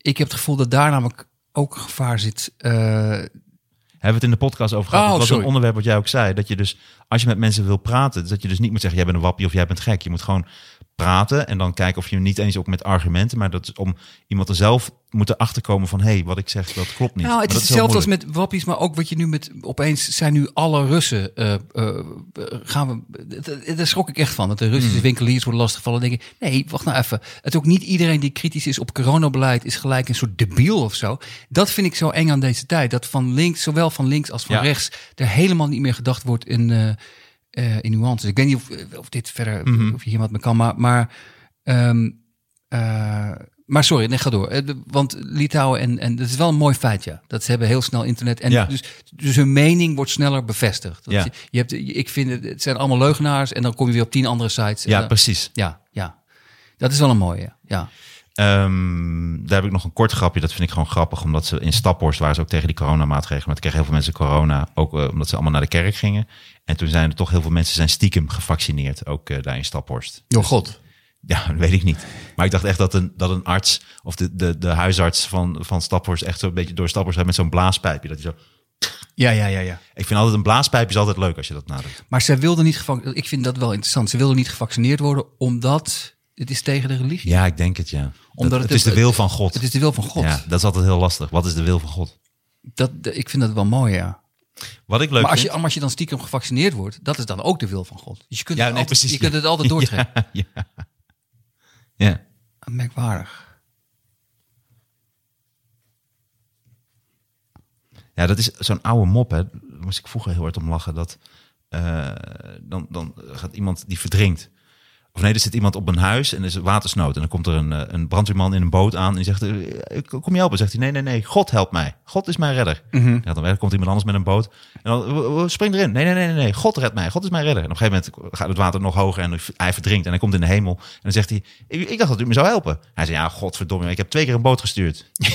ik heb het gevoel dat daar namelijk ook gevaar zit. eh, Hè, Hebben we het in de podcast over gehad? Oh, dat was sorry. een onderwerp wat jij ook zei. Dat je dus, als je met mensen wil praten, dat je dus niet moet zeggen, jij bent een wappie of jij bent gek. Je moet gewoon praten en dan kijken of je niet eens ook met argumenten, maar dat is om iemand er zelf moet achterkomen van, hé, hey, wat ik zeg, dat klopt niet. Nou, het Maar is hetzelfde als met wappies, maar ook wat je nu met opeens zijn nu alle Russen. eh, gaan we, daar schrok ik echt van. Dat de Hmm. Russische winkeliers worden lastiggevallen. Dan denk ik, nee, wacht nou even. Het ook niet iedereen die kritisch is op coronabeleid is gelijk een soort debiel of zo. Dat vind ik zo eng aan deze tijd. Dat van links, zowel van links als van Ja. rechts, er helemaal niet meer gedacht wordt in, in nuances. Ik weet niet of, of dit verder, Mhm. of je hier wat mee kan, maar. maar ehm, eh, maar sorry, nee, ga door. Eh, Want Litouwen en, en dat is wel een mooi feit, ja. Dat ze hebben heel snel internet. En Ja. dus, dus hun mening wordt sneller bevestigd. Dat Ja. je, je hebt, ik vind het, het zijn allemaal leugenaars. En dan kom je weer op tien andere sites. Ja, dan- precies. ja, ja. Dat is wel een mooie, ja. Ehm, daar heb ik nog een kort grapje. Dat vind ik gewoon grappig. Omdat ze in Staphorst waren ze ook tegen die coronamaatregelen. Maar toen kregen heel veel mensen corona. Ook eh, omdat ze allemaal naar de kerk gingen. En toen zijn er toch heel veel mensen zijn stiekem gevaccineerd. Ook eh, daar in Staphorst. Door God. Ja, dat weet ik niet. Maar ik dacht echt dat een, dat een arts of de, de, de huisarts van, van Staphorst echt zo'n beetje door Staphorst gaat met zo'n blaaspijpje. Dat je zo... Ja, ja, ja, ja. Ik vind altijd een blaaspijpje is altijd leuk als je dat nadoet. Maar zij wilden niet gevaccineerd Ik vind dat wel interessant. Ze wilden niet gevaccineerd worden omdat het is tegen de religie. Ja, ik denk het ja. Omdat Dat- het het is de wil van God. Het is de wil van God. Ja, dat is altijd heel lastig. Wat is de wil van God? Dat, ik vind dat wel mooi, ja. Wat ik leuk Maar als vind... je, maar als je dan stiekem gevaccineerd wordt, dat is dan ook de wil van God. Dus je kunt, Ja, het, nee, altijd, precies, je kunt het altijd doortrekken. Ja, ja. Merkwaardig. Ja, dat is zo'n oude mop, hè. Daar moest ik vroeger heel hard om lachen. Dat eh, dan, dan gaat iemand die verdrinkt. Of nee, er zit iemand op een huis en er is watersnood. En dan komt er een, eh, een brandweerman in een boot aan en die zegt, eh, ik kom je helpen? Zegt hij, nee, nee, nee, God helpt mij. God is mijn redder. Ja, dan komt iemand anders met een boot. En dan, "W- w- spring erin. Nee, nee, nee, nee, nee, God redt mij. God is mijn redder. En op een gegeven moment gaat het water nog hoger en hij verdrinkt. En hij komt in de hemel. En dan zegt hij, ik, ik dacht dat u me zou helpen. Hij zei, ja, godverdomme, ik heb twee keer een boot gestuurd.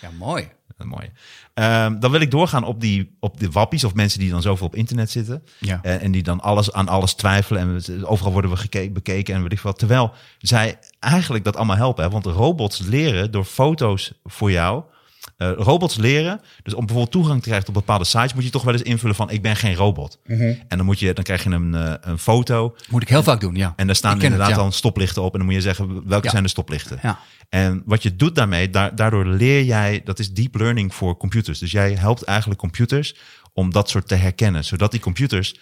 Ja, mooi. Dat mooi. Ehm, dan wil ik doorgaan op, die, op de wappies of mensen die dan zoveel op internet zitten. Ja. Eh, en die dan alles aan alles twijfelen. En we- overal worden we gekeken, bekeken en weet ik wat. Terwijl zij eigenlijk dat allemaal helpen. Hè? Want robots leren door foto's voor jou. Eh, robots leren. Dus om bijvoorbeeld toegang te krijgen tot bepaalde sites, moet je toch wel eens invullen van ik ben geen robot. Mhm. En dan, moet je, dan krijg je een, eh, een foto. Moet ik heel vaak doen, ja. En daar staan het, inderdaad ja. dan stoplichten op. En dan moet je zeggen welke Ja. zijn de stoplichten. Ja. En wat je doet daarmee, daar, daardoor leer jij, dat is deep learning voor computers. Dus jij helpt eigenlijk computers om dat soort te herkennen, zodat die computers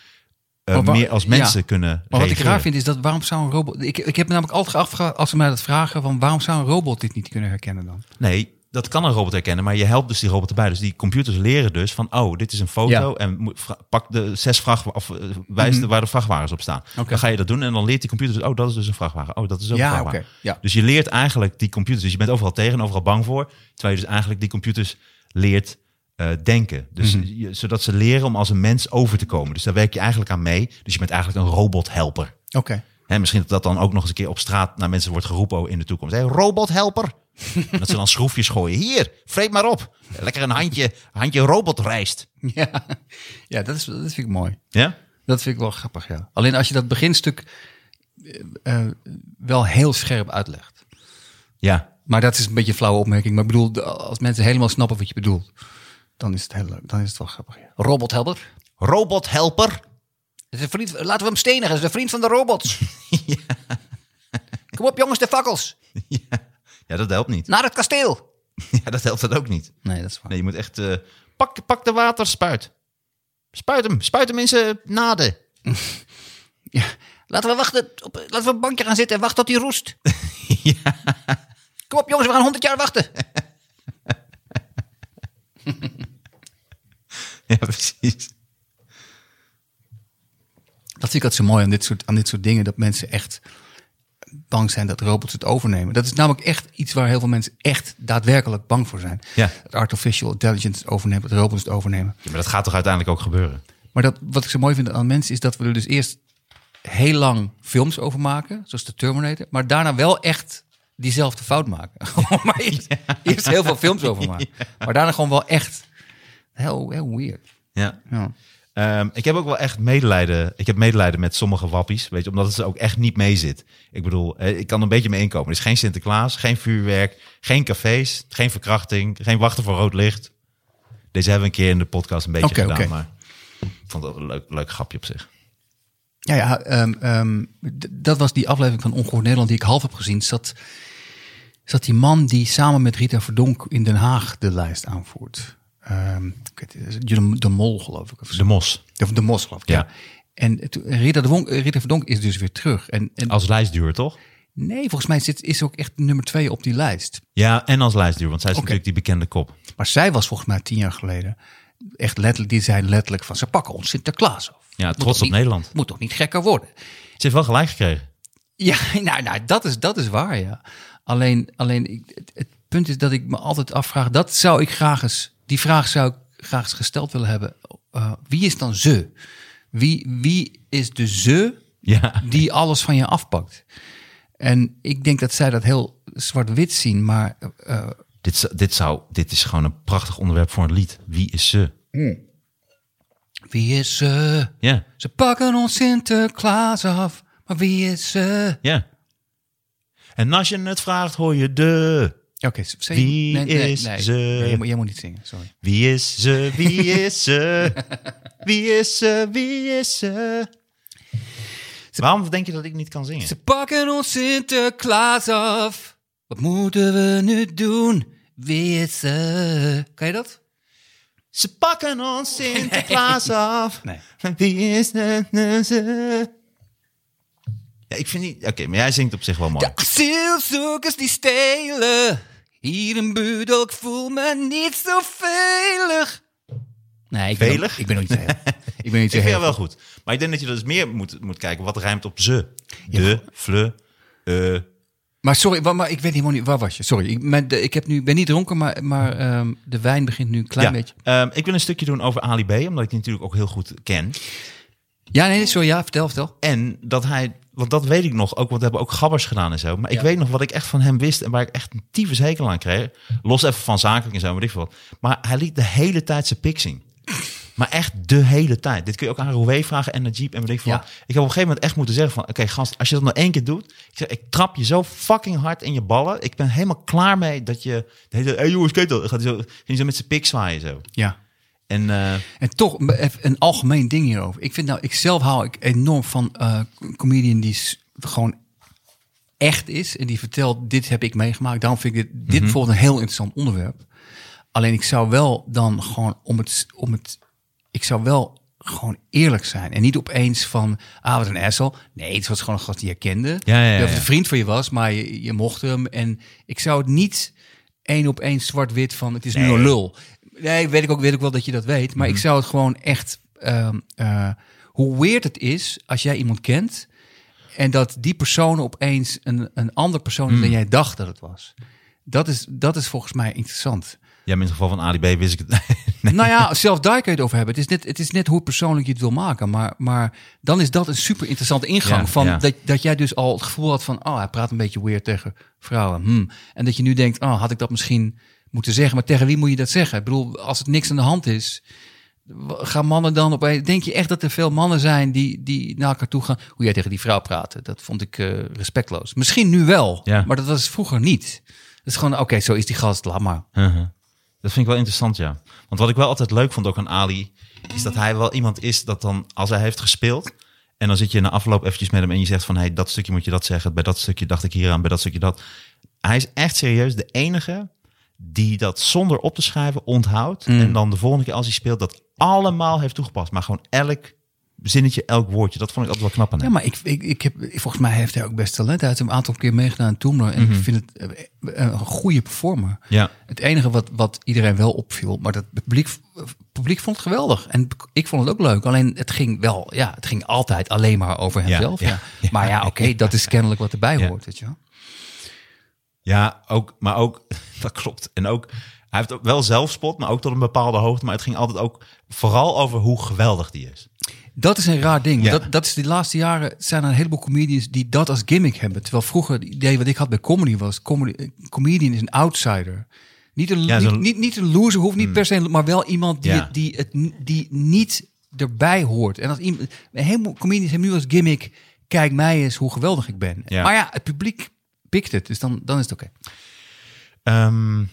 eh, meer als mensen ja. kunnen. Maar wat ik raar vind is dat waarom zou een robot... Ik, ik heb me namelijk altijd afgevraagd, als ze mij dat vragen, van waarom zou een robot dit niet kunnen herkennen dan? Nee, dat kan een robot herkennen, maar je helpt dus die robot erbij. Dus die computers leren dus van, oh, dit is een foto Ja. en pak de zes vrachtwagens, of eh, wijs de- waar de vrachtwagens op staan. Dan ga je dat doen en dan leert die computer dus, oh, dat is dus een vrachtwagen. Oh, dat is ook Ja, een vrachtwagen. Ja. Dus je leert eigenlijk die computers, dus je bent overal tegen en overal bang voor, terwijl je dus eigenlijk die computers leert eh, denken. Dus Mhm. je- zodat ze leren om als een mens over te komen. Dus daar werk je eigenlijk aan mee. Dus je bent eigenlijk een robothelper. Oké. Hè, misschien dat dat dan ook nog eens een keer op straat naar mensen wordt geroepen in de toekomst. Hey, robothelper. Dat ze dan schroefjes gooien. Hier, vreet maar op. Lekker een handje, handje robotrijst. Ja, ja dat, is, dat vind ik mooi. Ja? Dat vind ik wel grappig, ja. Alleen als je dat beginstuk eh, eh, wel heel scherp uitlegt. Ja. Maar dat is een beetje een flauwe opmerking. Maar ik bedoel, als mensen helemaal snappen wat je bedoelt, dan is het heel. Dan is het wel grappig. Ja. Robothelper. Robothelper. Is een vriend, laten we hem stenigen. Dat is een vriend van de robots. Kom op jongens, de fakkels. Ja, dat helpt niet. Naar het kasteel. Ja, dat helpt dat ook niet. Nee, dat is waar. Nee, je moet echt... eh, pak, pak de waterspuit. Spuit hem. Spuit hem in zijn naden. Ja. Laten we wachten. Op, laten we op een bankje gaan zitten en wachten tot hij roest. Kom op jongens, we gaan 100 jaar wachten. Ja, precies. Dat vind ik altijd zo mooi aan dit, soort, aan dit soort dingen. Dat mensen echt bang zijn dat robots het overnemen. Dat is namelijk echt iets waar heel veel mensen echt daadwerkelijk bang voor zijn. Ja. Dat artificial intelligence overnemen, dat robots het overnemen. Ja, maar dat gaat toch uiteindelijk ook gebeuren? Maar dat, wat ik zo mooi vind aan mensen is dat we er dus eerst heel lang films over maken, zoals de Terminator, maar daarna wel echt diezelfde fout maken. maar eerst, eerst heel veel films over maken, maar daarna gewoon wel echt heel, heel weird. Ja. Ja. Ehm, ik heb ook wel echt medelijden. Ik heb medelijden met sommige wappies, weet je, omdat het er ook echt niet mee zit. Ik bedoel, eh, ik kan een beetje mee inkomen. Er is geen Sinterklaas, geen vuurwerk, geen cafés, geen verkrachting, geen wachten voor rood licht. Deze hebben we een keer in de podcast een beetje gedaan, maar ik vond dat een leuk, leuk grapje op zich. Ja, ja ehm, ehm, dat was die aflevering van Ongehoord Nederland die ik half heb gezien. Zat, zat die man die samen met Rita Verdonk in Den Haag de lijst aanvoert. Het, de, Mol, geloof ik. Of zo. De Mos, De, de Mos, geloof ik. Ja. Ja. En Rita, de Wonk, Rita Verdonk is dus weer terug. En, en als lijstduur, toch? nee, volgens mij zit, is ze ook echt nummer twee op die lijst. Ja, en als lijstduur, want zij is natuurlijk die bekende kop. Maar zij was volgens mij tien jaar geleden echt letterlijk, die zei letterlijk van ze pakken ons Sinterklaas af. Ja, trots op niet- Nederland. Moet toch niet gekker worden? Ze heeft wel gelijk gekregen. Ja, nou, nou dat, is, dat is waar, ja. Alleen, alleen het punt is dat ik me altijd afvraag, dat zou ik graag eens, die vraag zou ik graag gesteld willen hebben. Uh, wie is dan ze? Wie, wie is de ze Ja. die alles van je afpakt? En ik denk dat zij dat heel zwart-wit zien, maar uh, Dit, z- dit, zou, dit is gewoon een prachtig onderwerp voor een lied. Wie is ze? wie is ze? Ja, Ze pakken ons Sinterklaas af, maar wie is ze? ja. En als je het vraagt, hoor je de. Oké, z- zeg- Wie nee, nee, is nee. ze? Jij, moet, jij moet niet zingen, sorry. Wie is ze? Wie is ze? Wie is ze? Wie is ze? Waarom denk je dat ik niet kan zingen? Ze pakken ons Sinterklaas af. Wat moeten we nu doen? Wie is ze? Kan je dat? Ze pakken ons Sinterklaas af. Nee. Wie is ze? Ja, ik vind niet... Oké, maar jij zingt op zich wel mooi. De asielzoekers die stelen. Hier in Budel, ik voel me niet zo veilig. Nee, ik ben, Veilig? ook- ik ben ook niet heel. Ik ben niet heel wel goed. Maar ik denk dat je dus meer moet, moet kijken wat rijmt op ze. De, fle, eh. Maar sorry, wa- maar ik weet helemaal niet, waar was je? Sorry, ik, de- ik heb nu, ben niet dronken, maar, maar ehm, de wijn begint nu een klein Ja, beetje. ehm, ik wil een stukje doen over Ali B, omdat ik die natuurlijk ook heel goed ken. Ja, nee, sorry, ja, vertel, vertel. En dat hij, want dat weet ik nog, ook, want we hebben ook gabbers gedaan en zo. Maar ik weet nog wat ik echt van hem wist en waar ik echt een tyfus hekel aan kreeg. Los even van zakelijk en zo, weet ik wat. Maar hij liet de hele tijd zijn pik zien. Maar echt de hele tijd. Dit kun je ook aan Roué vragen en naar Jeep en weet ik veel. Ja. wat. Ik heb op een gegeven moment echt moeten zeggen van... Oké gast, als je dat nog één keer doet... Ik, zeg, ik trap je zo fucking hard in je ballen. Ik ben helemaal klaar mee dat je... De hele, hey jongens, kijk dat. Gaat hij zo, ging hij zo met zijn pik zwaaien zo. Ja. En eh, En toch een algemeen ding hierover. Ik vind nou, ik zelf hou ik enorm van eh comedian die gewoon echt is en die vertelt dit heb ik meegemaakt. Daarom vind ik dit, dit bijvoorbeeld een heel interessant onderwerp. Alleen ik zou wel dan gewoon om het, om het, ik zou wel gewoon eerlijk zijn en niet opeens van ah wat een asshole. Nee, het was gewoon een gast die je kende. Ja, ja, ja, Dat het ja. een vriend van je was, maar je, je mocht hem en ik zou het niet één op één zwart-wit van het is nu een lul. Nee, weet ik ook, weet ik wel dat je dat weet. Maar ik zou het gewoon echt, ehm, eh, hoe weird het is als jij iemand kent en dat die persoon opeens een, een ander persoon is dan jij dacht dat het was. Dat is, dat is volgens mij interessant. ja, in het geval van Ali B wist ik het. nee. Nou ja, zelfs daar kun je het over hebben. Het is net, het is net hoe persoonlijk je het wil maken. Maar, maar dan is dat een super interessante ingang. Ja, van ja. Dat, dat jij dus al het gevoel had van... oh, hij praat een beetje weird tegen vrouwen. Hmm. En dat je nu denkt, oh, had ik dat misschien moeten zeggen. Maar tegen wie moet je dat zeggen? Ik bedoel, als het niks aan de hand is... gaan mannen dan op... Denk je echt dat er veel mannen zijn die, die naar elkaar toe gaan... hoe jij tegen die vrouw praatte? Dat vond ik eh, respectloos. Misschien nu wel, Ja. maar dat was vroeger niet. Het is gewoon, oké, zo is die gast, laat maar. Uh-huh. Dat vind ik wel interessant, ja. Want wat ik wel altijd leuk vond ook aan Ali... is dat hij wel iemand is dat dan, als hij heeft gespeeld... en dan zit je na afloop eventjes met hem en je zegt van... hey, dat stukje moet je dat zeggen, bij dat stukje dacht ik hier aan, bij dat stukje dat. Hij is echt serieus de enige die dat zonder op te schrijven onthoudt... en dan de volgende keer als hij speelt dat allemaal heeft toegepast. Maar gewoon elk zinnetje, elk woordje. Dat vond ik altijd wel knap aan Ja, maar ik, ik, ik heb, volgens mij heeft hij ook best talent. Hij heeft een aantal keer meegedaan in Toemler. En ik vind het eh, een goede performer. Ja. Het enige wat, wat iedereen wel opviel, maar dat publiek, publiek vond het geweldig. En ik vond het ook leuk. Alleen het ging wel, ja, het ging altijd alleen maar over hemzelf. ja, Ja, ja. Maar ja, oké, dat is kennelijk wat erbij hoort, weet je wel. Ja, ook, maar ook, dat klopt. En ook, hij heeft wel zelfspot, maar ook tot een bepaalde hoogte. Maar het ging altijd ook vooral over hoe geweldig die is. Dat is een raar ding. Ja. Dat, dat is de laatste jaren zijn er een heleboel comedians die dat als gimmick hebben. Terwijl vroeger het idee wat ik had bij comedy was, comedy, comedian is een outsider. Niet een, Ja, niet, niet, niet een loser, hoeft niet per se, maar wel iemand die, Ja. het, die, het, die niet erbij hoort. En als iemand, een heleboel comedians hebben nu als gimmick, kijk mij eens hoe geweldig ik ben. Maar ja, het publiek pikt het, dus dan, dan is het oké. Ehm,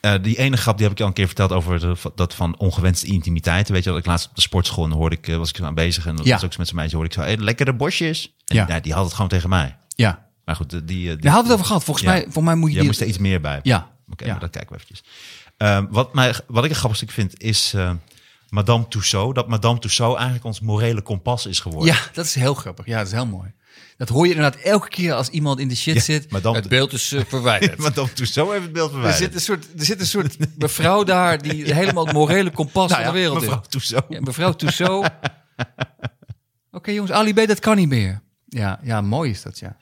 Eh, die ene grap die heb ik je al een keer verteld over de, dat van ongewenste intimiteit. Weet je wel, ik laatst op de sportschool hoorde ik, eh, was ik zo aan bezig en dat Ja. was ook zo met zijn meisje, hoorde ik zo, hey, lekkere bosjes. En Ja. die had het gewoon tegen mij. Ja. Maar goed, die... die, die Daar hadden we het over gehad. Volgens, Ja. mij, volgens mij moet je die... moest er iets meer bij. Ja. Oké, maar dat kijken we eventjes. Ehm, wat, mij, wat ik een grappig stuk vind, is eh, Madame Tussaud. Dat Madame Tussaud eigenlijk ons morele kompas is geworden. Ja, dat is heel grappig. Ja, dat is heel mooi. Dat hoor je inderdaad elke keer als iemand in de shit Ja, zit. maar dan- het beeld is eh, verwijderd. Madame Tussaud heeft het beeld er, verwijderd. zit een soort, er zit een soort mevrouw daar die helemaal het morele kompas Nou van de wereld mevrouw is. Mevrouw Tussaud. Oké jongens, Ali B, dat kan niet meer. Ja, ja, mooi is dat, ja.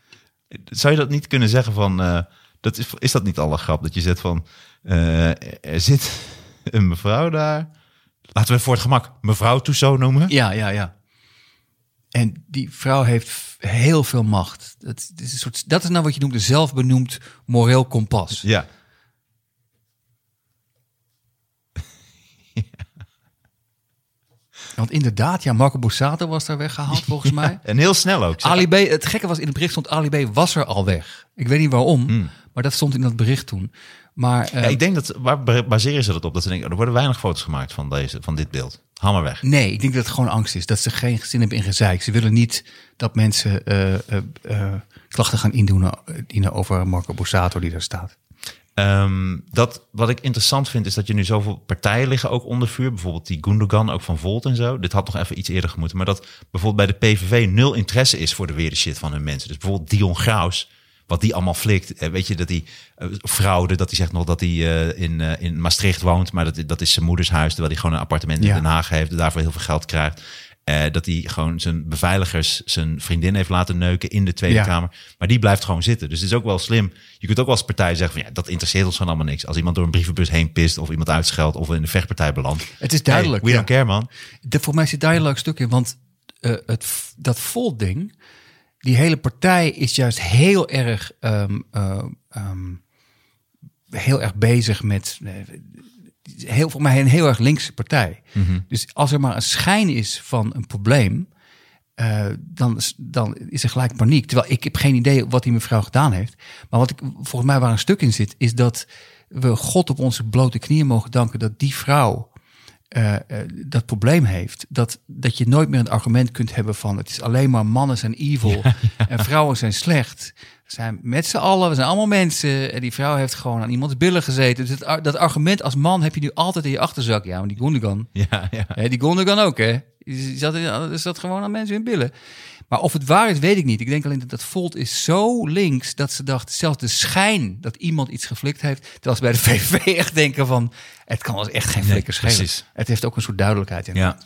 Zou je dat niet kunnen zeggen van... eh, dat is, is dat niet alle grap? Dat je zegt van... eh, er zit een mevrouw daar. Laten we voor het gemak mevrouw Tussaud noemen. Ja, ja, ja. En die vrouw heeft heel veel macht. Dat, is een soort, dat is nou wat je noemt een zelfbenoemd moreel kompas. Ja. Want inderdaad, ja, Marco Borsato was daar weggehaald volgens mij. En heel snel ook. Ali B, het gekke was, in het bericht stond Ali B was er al weg. Ik weet niet waarom, maar dat stond in dat bericht toen. Maar. Ja, ik denk dat, waar ba- baseren ze dat op? Dat ze denken, er worden weinig foto's gemaakt van, deze, van dit beeld. Haal maar weg. nee, ik denk dat het gewoon angst is. Dat ze geen zin hebben in gezeik. Ze willen niet dat mensen eh, eh, eh, klachten gaan indienen, indienen over Marco Borsato die daar staat. Ehm, dat, wat ik interessant vind, is dat je nu zoveel partijen liggen ook onder vuur. Bijvoorbeeld die Gundogan, ook van Volt en zo. Dit had nog even iets eerder gemoeten. Maar dat bijvoorbeeld bij de PVV nul interesse is voor de weer shit van hun mensen. Dus bijvoorbeeld Dion Graus, wat die allemaal flikt. Eh, weet je, dat die eh, fraude, dat hij zegt nog dat hij eh, in, in Maastricht woont. Maar dat, dat is zijn moeders huis, terwijl hij gewoon een appartement in Ja. Den Haag heeft. Daarvoor heel veel geld krijgt. Dat hij gewoon zijn beveiligers, zijn vriendin heeft laten neuken in de Tweede Ja. Kamer. Maar die blijft gewoon zitten. Dus het is ook wel slim. Je kunt ook wel als partij zeggen van ja, dat interesseert ons gewoon allemaal niks. Als iemand door een brievenbus heen pist of iemand uitscheldt of in de vechtpartij belandt. Het is duidelijk, Hey, we ja. don't care man. De, voor mij zit daar een leuk stuk in, want het, dat Volt-ding, die hele partij is juist heel erg, ehm, eh, ehm, heel erg bezig met, eh, heel, voor mij een heel erg linkse partij. Dus als er maar een schijn is van een probleem, eh, dan, is- dan is er gelijk paniek. Terwijl ik heb geen idee wat die mevrouw gedaan heeft. Maar wat ik volgens mij waar een stuk in zit, is dat we God op onze blote knieën mogen danken dat die vrouw eh, eh, dat probleem heeft. Dat, dat je nooit meer een argument kunt hebben van het is alleen maar mannen zijn evil en vrouwen zijn slecht. We zijn met z'n allen, we zijn allemaal mensen. En die vrouw heeft gewoon aan iemands billen gezeten. Dus dat argument als man heb je nu altijd in je achterzak. Ja, maar die Gundogan, Ja, ja. Hè, die Gondogan ook, hè? Die zat, is dat gewoon aan mensen in billen. Maar of het waar is, weet ik niet. Ik denk alleen dat dat Volt is zo links dat ze dacht, zelfs de schijn dat iemand iets geflikt heeft. Terwijl ze bij de VV echt denken van, het kan ons echt geen Nee, flikker schelen. precies. Het heeft ook een soort duidelijkheid in. Ja.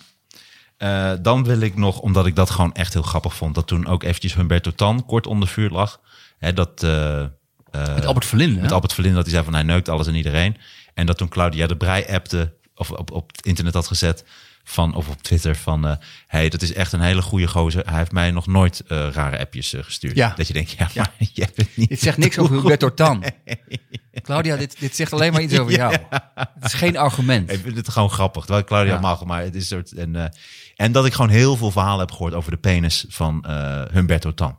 Eh, dan wil ik nog, omdat ik dat gewoon echt heel grappig vond, dat toen ook eventjes Humberto Tan kort onder vuur lag. Hè, dat, eh, eh, Met Albert Verlinde. met Albert Verlinde, dat hij zei van hij neukt alles en iedereen. En dat toen Claudia de Brij appte, of op, op het internet had gezet, van, of op Twitter, van eh hey, dat is echt een hele goede gozer. Hij heeft mij nog nooit eh, rare appjes eh, gestuurd. Ja. Dat je denkt, ja, Ja. maar je hebt het niet. Dit zegt niks over Humberto Tan. Claudia, dit, dit zegt alleen maar iets over jou. Het is geen argument. Ik vind het gewoon grappig. Terwijl Claudia mag, maar het is een soort. En, en dat ik gewoon heel veel verhalen heb gehoord over de penis van Humberto Tan.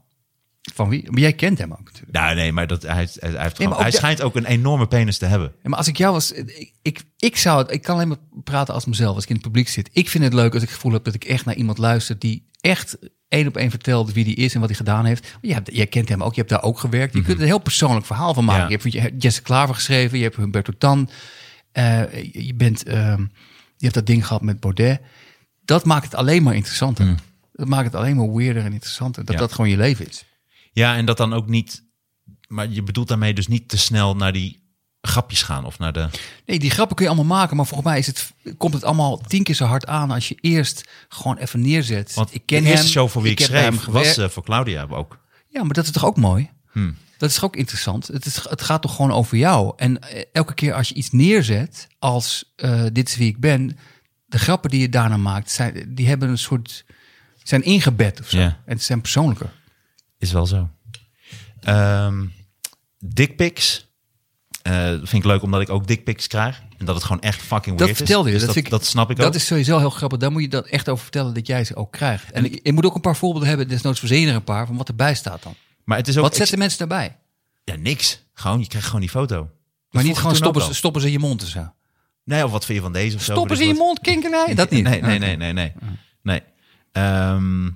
Van wie? Maar jij kent hem ook natuurlijk. Nou, nee, maar dat, hij, hij, heeft hij de- schijnt ook een enorme penis te hebben. Ja, maar als ik jou was, ik, ik, ik zou het, ik kan alleen maar praten als mezelf, als ik in het publiek zit. Ik vind het leuk als ik het gevoel heb dat ik echt naar iemand luister die echt één op één vertelt wie die is en wat hij gedaan heeft. Je hebt, jij kent hem ook, je hebt daar ook gewerkt. Je kunt er een heel persoonlijk verhaal van maken. Ja. Je hebt je hebt Jesse Klaver geschreven, je hebt Humberto Tan. eh, je- bent, ehm, je hebt dat ding gehad met Baudet. Dat maakt het alleen maar interessanter. Dat maakt het alleen maar weirder en interessanter. Dat Ja. dat gewoon je leven is. Ja, en dat dan ook niet. Maar je bedoelt daarmee dus niet te snel naar die grapjes gaan of naar de. Nee, die grappen kun je allemaal maken, maar volgens mij is het, komt het allemaal tien keer zo hard aan als je eerst gewoon even neerzet. Want ik ken de eerste hem, show voor wie ik, hem schreef was eh, voor Claudia ook. Ja, maar dat is toch ook mooi? Hmm. Dat is toch ook interessant? Het, is, het gaat toch gewoon over jou? En eh, elke keer als je iets neerzet als eh, dit is wie ik ben, de grappen die je daarna maakt, zijn, die hebben een soort, zijn ingebed of zo. En het zijn persoonlijker. Is wel zo. Ehm dickpics. Eh, vind ik leuk omdat ik ook dickpics krijg. En dat het gewoon echt fucking Dat weird is. je. Dus dat, dat, ik- dat snap ik Dat ook. is sowieso heel grappig. Daar moet je dat echt over vertellen dat jij ze ook krijgt. En ik, je moet ook een paar voorbeelden hebben, desnoods verzin er een paar, van wat erbij staat dan. maar het is ook... Wat ik- zetten mensen daarbij? Ja, niks. Gewoon, je krijgt gewoon die foto. Maar niet gewoon ik stoppen, ze- stoppen ze in je mond en zo. Nee, of wat vind je van deze of zo? Stoppen ze in ik je mond, kinkerij? Dat niet. Nee, nee, nee, nee, nee. nee. Ehm,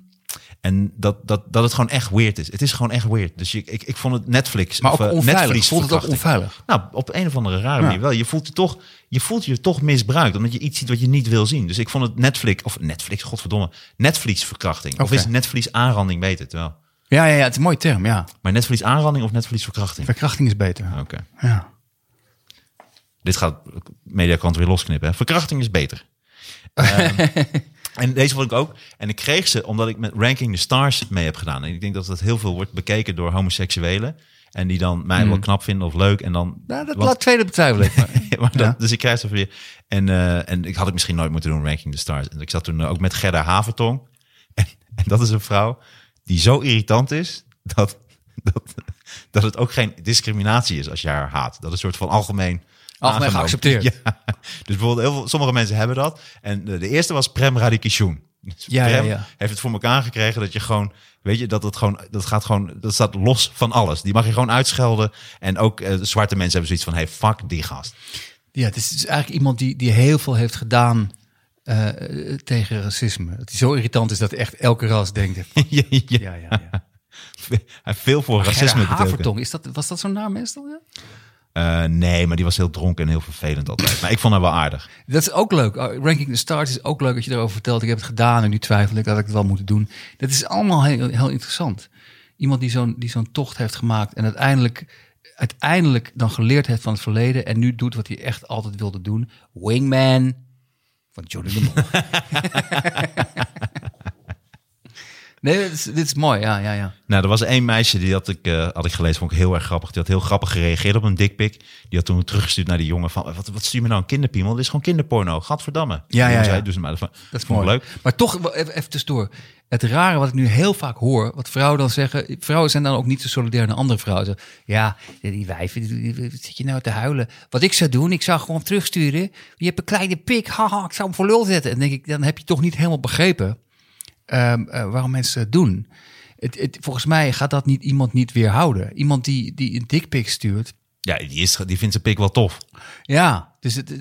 en dat, dat, dat het gewoon echt weird is. Het is gewoon echt weird. Dus je, ik, ik vond het Netflix. Maar of, ook eh, onveilig. Netflix Voelt het ook onveilig? Nou, op een of andere rare Ja. manier wel. Je voelt, je, toch, je voelt je toch misbruikt, omdat je iets ziet wat je niet wil zien. Dus ik vond het Netflix, of Netflix, godverdomme, Netflix verkrachting. Of is Netflix aanranding beter? Terwijl, Ja, ja, ja, het is een mooie term, ja. maar Netflix aanranding of Netflix verkrachting? Verkrachting is beter. Oké. Ja. Dit gaat Mediakant weer losknippen. Hè? Verkrachting is beter. Ehm, en deze vond ik ook. En ik kreeg ze omdat ik met Ranking the Stars mee heb gedaan. En ik denk dat dat heel veel wordt bekeken door homoseksuelen. En die dan mij wel knap vinden of leuk. En dan. Hmm. Nou, dat want- laat tweede betwijfelen. ik maar. maar dat, Ja. Dus ik krijg ze weer. En, eh, en ik had het misschien nooit moeten doen, Ranking the Stars. En ik zat toen eh, ook met Gerda Havertong. En, en dat is een vrouw die zo irritant is dat, dat, dat het ook geen discriminatie is als je haar haat. Dat is een soort van algemeen. Algemeen geaccepteerd. Ja. Dus bijvoorbeeld, heel veel, sommige mensen hebben dat. En de, de eerste was Prem Radikishun. Dus Ja, ja, Prem ja. heeft het voor elkaar gekregen dat je gewoon, weet je, dat het gewoon, dat gaat gewoon, dat staat los van alles. Die mag je gewoon uitschelden. En ook eh, zwarte mensen hebben zoiets van, hey, fuck die gast. Ja, het is, het is eigenlijk iemand die, die heel veel heeft gedaan eh, tegen racisme. Dat hij zo irritant is dat echt elke ras denkt. ja, ja. Ja, ja, veel voor racisme. Havertong, is dat, was dat zo'n naam meestal? Ja? Eh, nee, maar die was heel dronken en heel vervelend altijd. Maar ik vond haar wel aardig. Dat is ook leuk. Uh, Ranking the Stars is ook leuk dat je erover vertelt. Ik heb het gedaan en nu twijfel ik dat ik het wel moet doen. Dat is allemaal heel, heel interessant. Iemand die zo'n die zo'n tocht heeft gemaakt en uiteindelijk, uiteindelijk dan geleerd heeft van het verleden en nu doet wat hij echt altijd wilde doen. Wingman van Johnny de Mol. nee, dit is, dit is mooi. Ja, ja, ja. Nou, er was één meisje, die had ik, eh, had ik gelezen, vond ik heel erg grappig. Die had heel grappig gereageerd op een dikpik. Die had toen teruggestuurd naar die jongen van, wat, wat stuur je me nou een kinderpiemel? Dit is gewoon kinderporno, gadverdamme. Ja, ja, zei, ja. Dus, maar, dat, Dat is mooi. leuk. Maar toch, even, even tussendoor. Het rare wat ik nu heel vaak hoor, wat vrouwen dan zeggen. Vrouwen zijn dan ook niet zo solidair naar andere vrouwen. Ja, die wijven, wat zit je nou te huilen? Wat ik zou doen, ik zou gewoon terugsturen. Je hebt een kleine pik, haha, ik zou hem voor lul zetten. En denk ik, dan heb je toch niet helemaal begrepen ehm, eh, waarom mensen het doen. Het, het, volgens mij gaat dat niet iemand niet weerhouden. Iemand die, die een dikpik stuurt. Ja, die, is, die vindt zijn pik wel tof. Ja, dus het,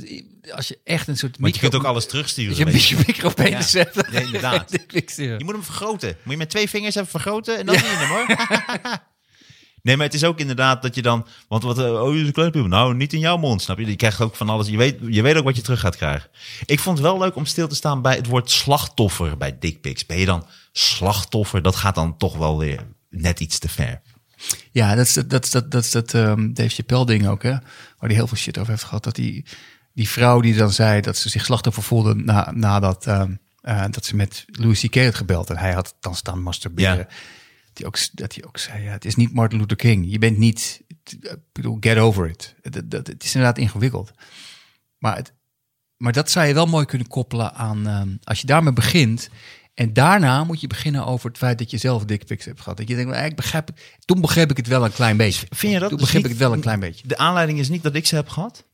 als je echt een soort... Want je kunt ook micro- alles terugsturen. Je een beetje micropenis Ja. Ja, inderdaad. Je moet hem vergroten. Moet je met twee vingers even vergroten en dan zie je hem hoor. Nee, maar het is ook inderdaad dat je dan... Want wat, eh, oh, je is een. Nou, niet in jouw mond, snap je? Je krijgt ook van alles. Je weet, je weet ook wat je terug gaat krijgen. Ik vond het wel leuk om stil te staan bij het woord slachtoffer bij dickpics. Ben je dan slachtoffer? Dat gaat dan toch wel weer net iets te ver. Ja, dat is dat, dat, is dat, dat, is dat ehm, Dave Chappelle ding ook, hè? Waar hij heel veel shit over heeft gehad. Dat die, die vrouw die dan zei dat ze zich slachtoffer voelde na, nadat eh, dat ze met Louis C.K. had gebeld. En hij had dan staan masturberen. Ja. Die ook, dat hij ook zei, ja, het is niet Martin Luther King. Je bent niet, ik bedoel, get over it. Dat, dat, het is inderdaad ingewikkeld. Maar, het, maar dat zou je wel mooi kunnen koppelen aan, ehm, als je daarmee begint... En daarna moet je beginnen over het feit dat je zelf dickpics hebt gehad. Dat je denkt, nou, ik begrijp, toen begreep ik het wel een klein beetje. Vind je dat? Toen Dus begreep ik het wel een klein beetje. De aanleiding is niet dat ik ze heb gehad?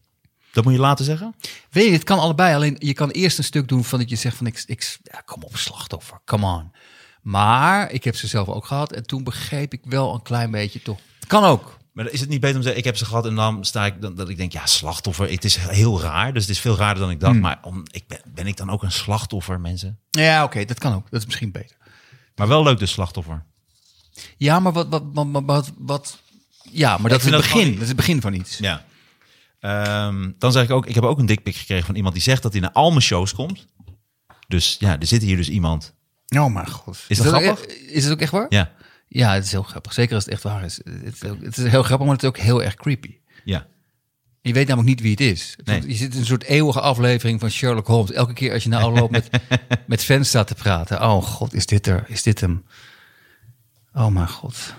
Dat moet je laten zeggen? Weet je, het kan allebei. Alleen je kan eerst een stuk doen van dat je zegt van ik, ik ja, kom op, slachtoffer, come on. Maar ik heb ze zelf ook gehad en toen begreep ik wel een klein beetje toch. Kan ook. Maar is het niet beter om te zeggen, ik heb ze gehad en dan sta ik, dan, dat ik denk, ja, slachtoffer. Het is heel raar, dus het is veel raarder dan ik dacht. Maar om, ik ben, ben ik dan ook een slachtoffer, mensen? Ja, oké, dat kan ook. Dat is misschien beter. Maar wel leuk dus slachtoffer. Ja, maar wat, wat, wat, wat, wat, ja, maar dat is het begin. Dat is het begin van iets. Ja. Ehm, dan zeg ik ook, ik heb ook een dikpik gekregen van iemand die zegt dat hij naar al mijn shows komt. Dus ja, er zit hier dus iemand. Oh mijn god. Is dat ook grappig? e- Is het ook echt waar? Ja, Ja, het is heel grappig. Zeker als het echt waar is. Het is, ook- het is heel grappig, maar het is ook heel erg creepy. ja. Je weet namelijk niet wie het is. Nee. Je zit in een soort eeuwige aflevering van Sherlock Holmes. Elke keer als je na afloop met, met fans staat te praten. Oh god, is dit er? Is dit hem? Oh mijn god.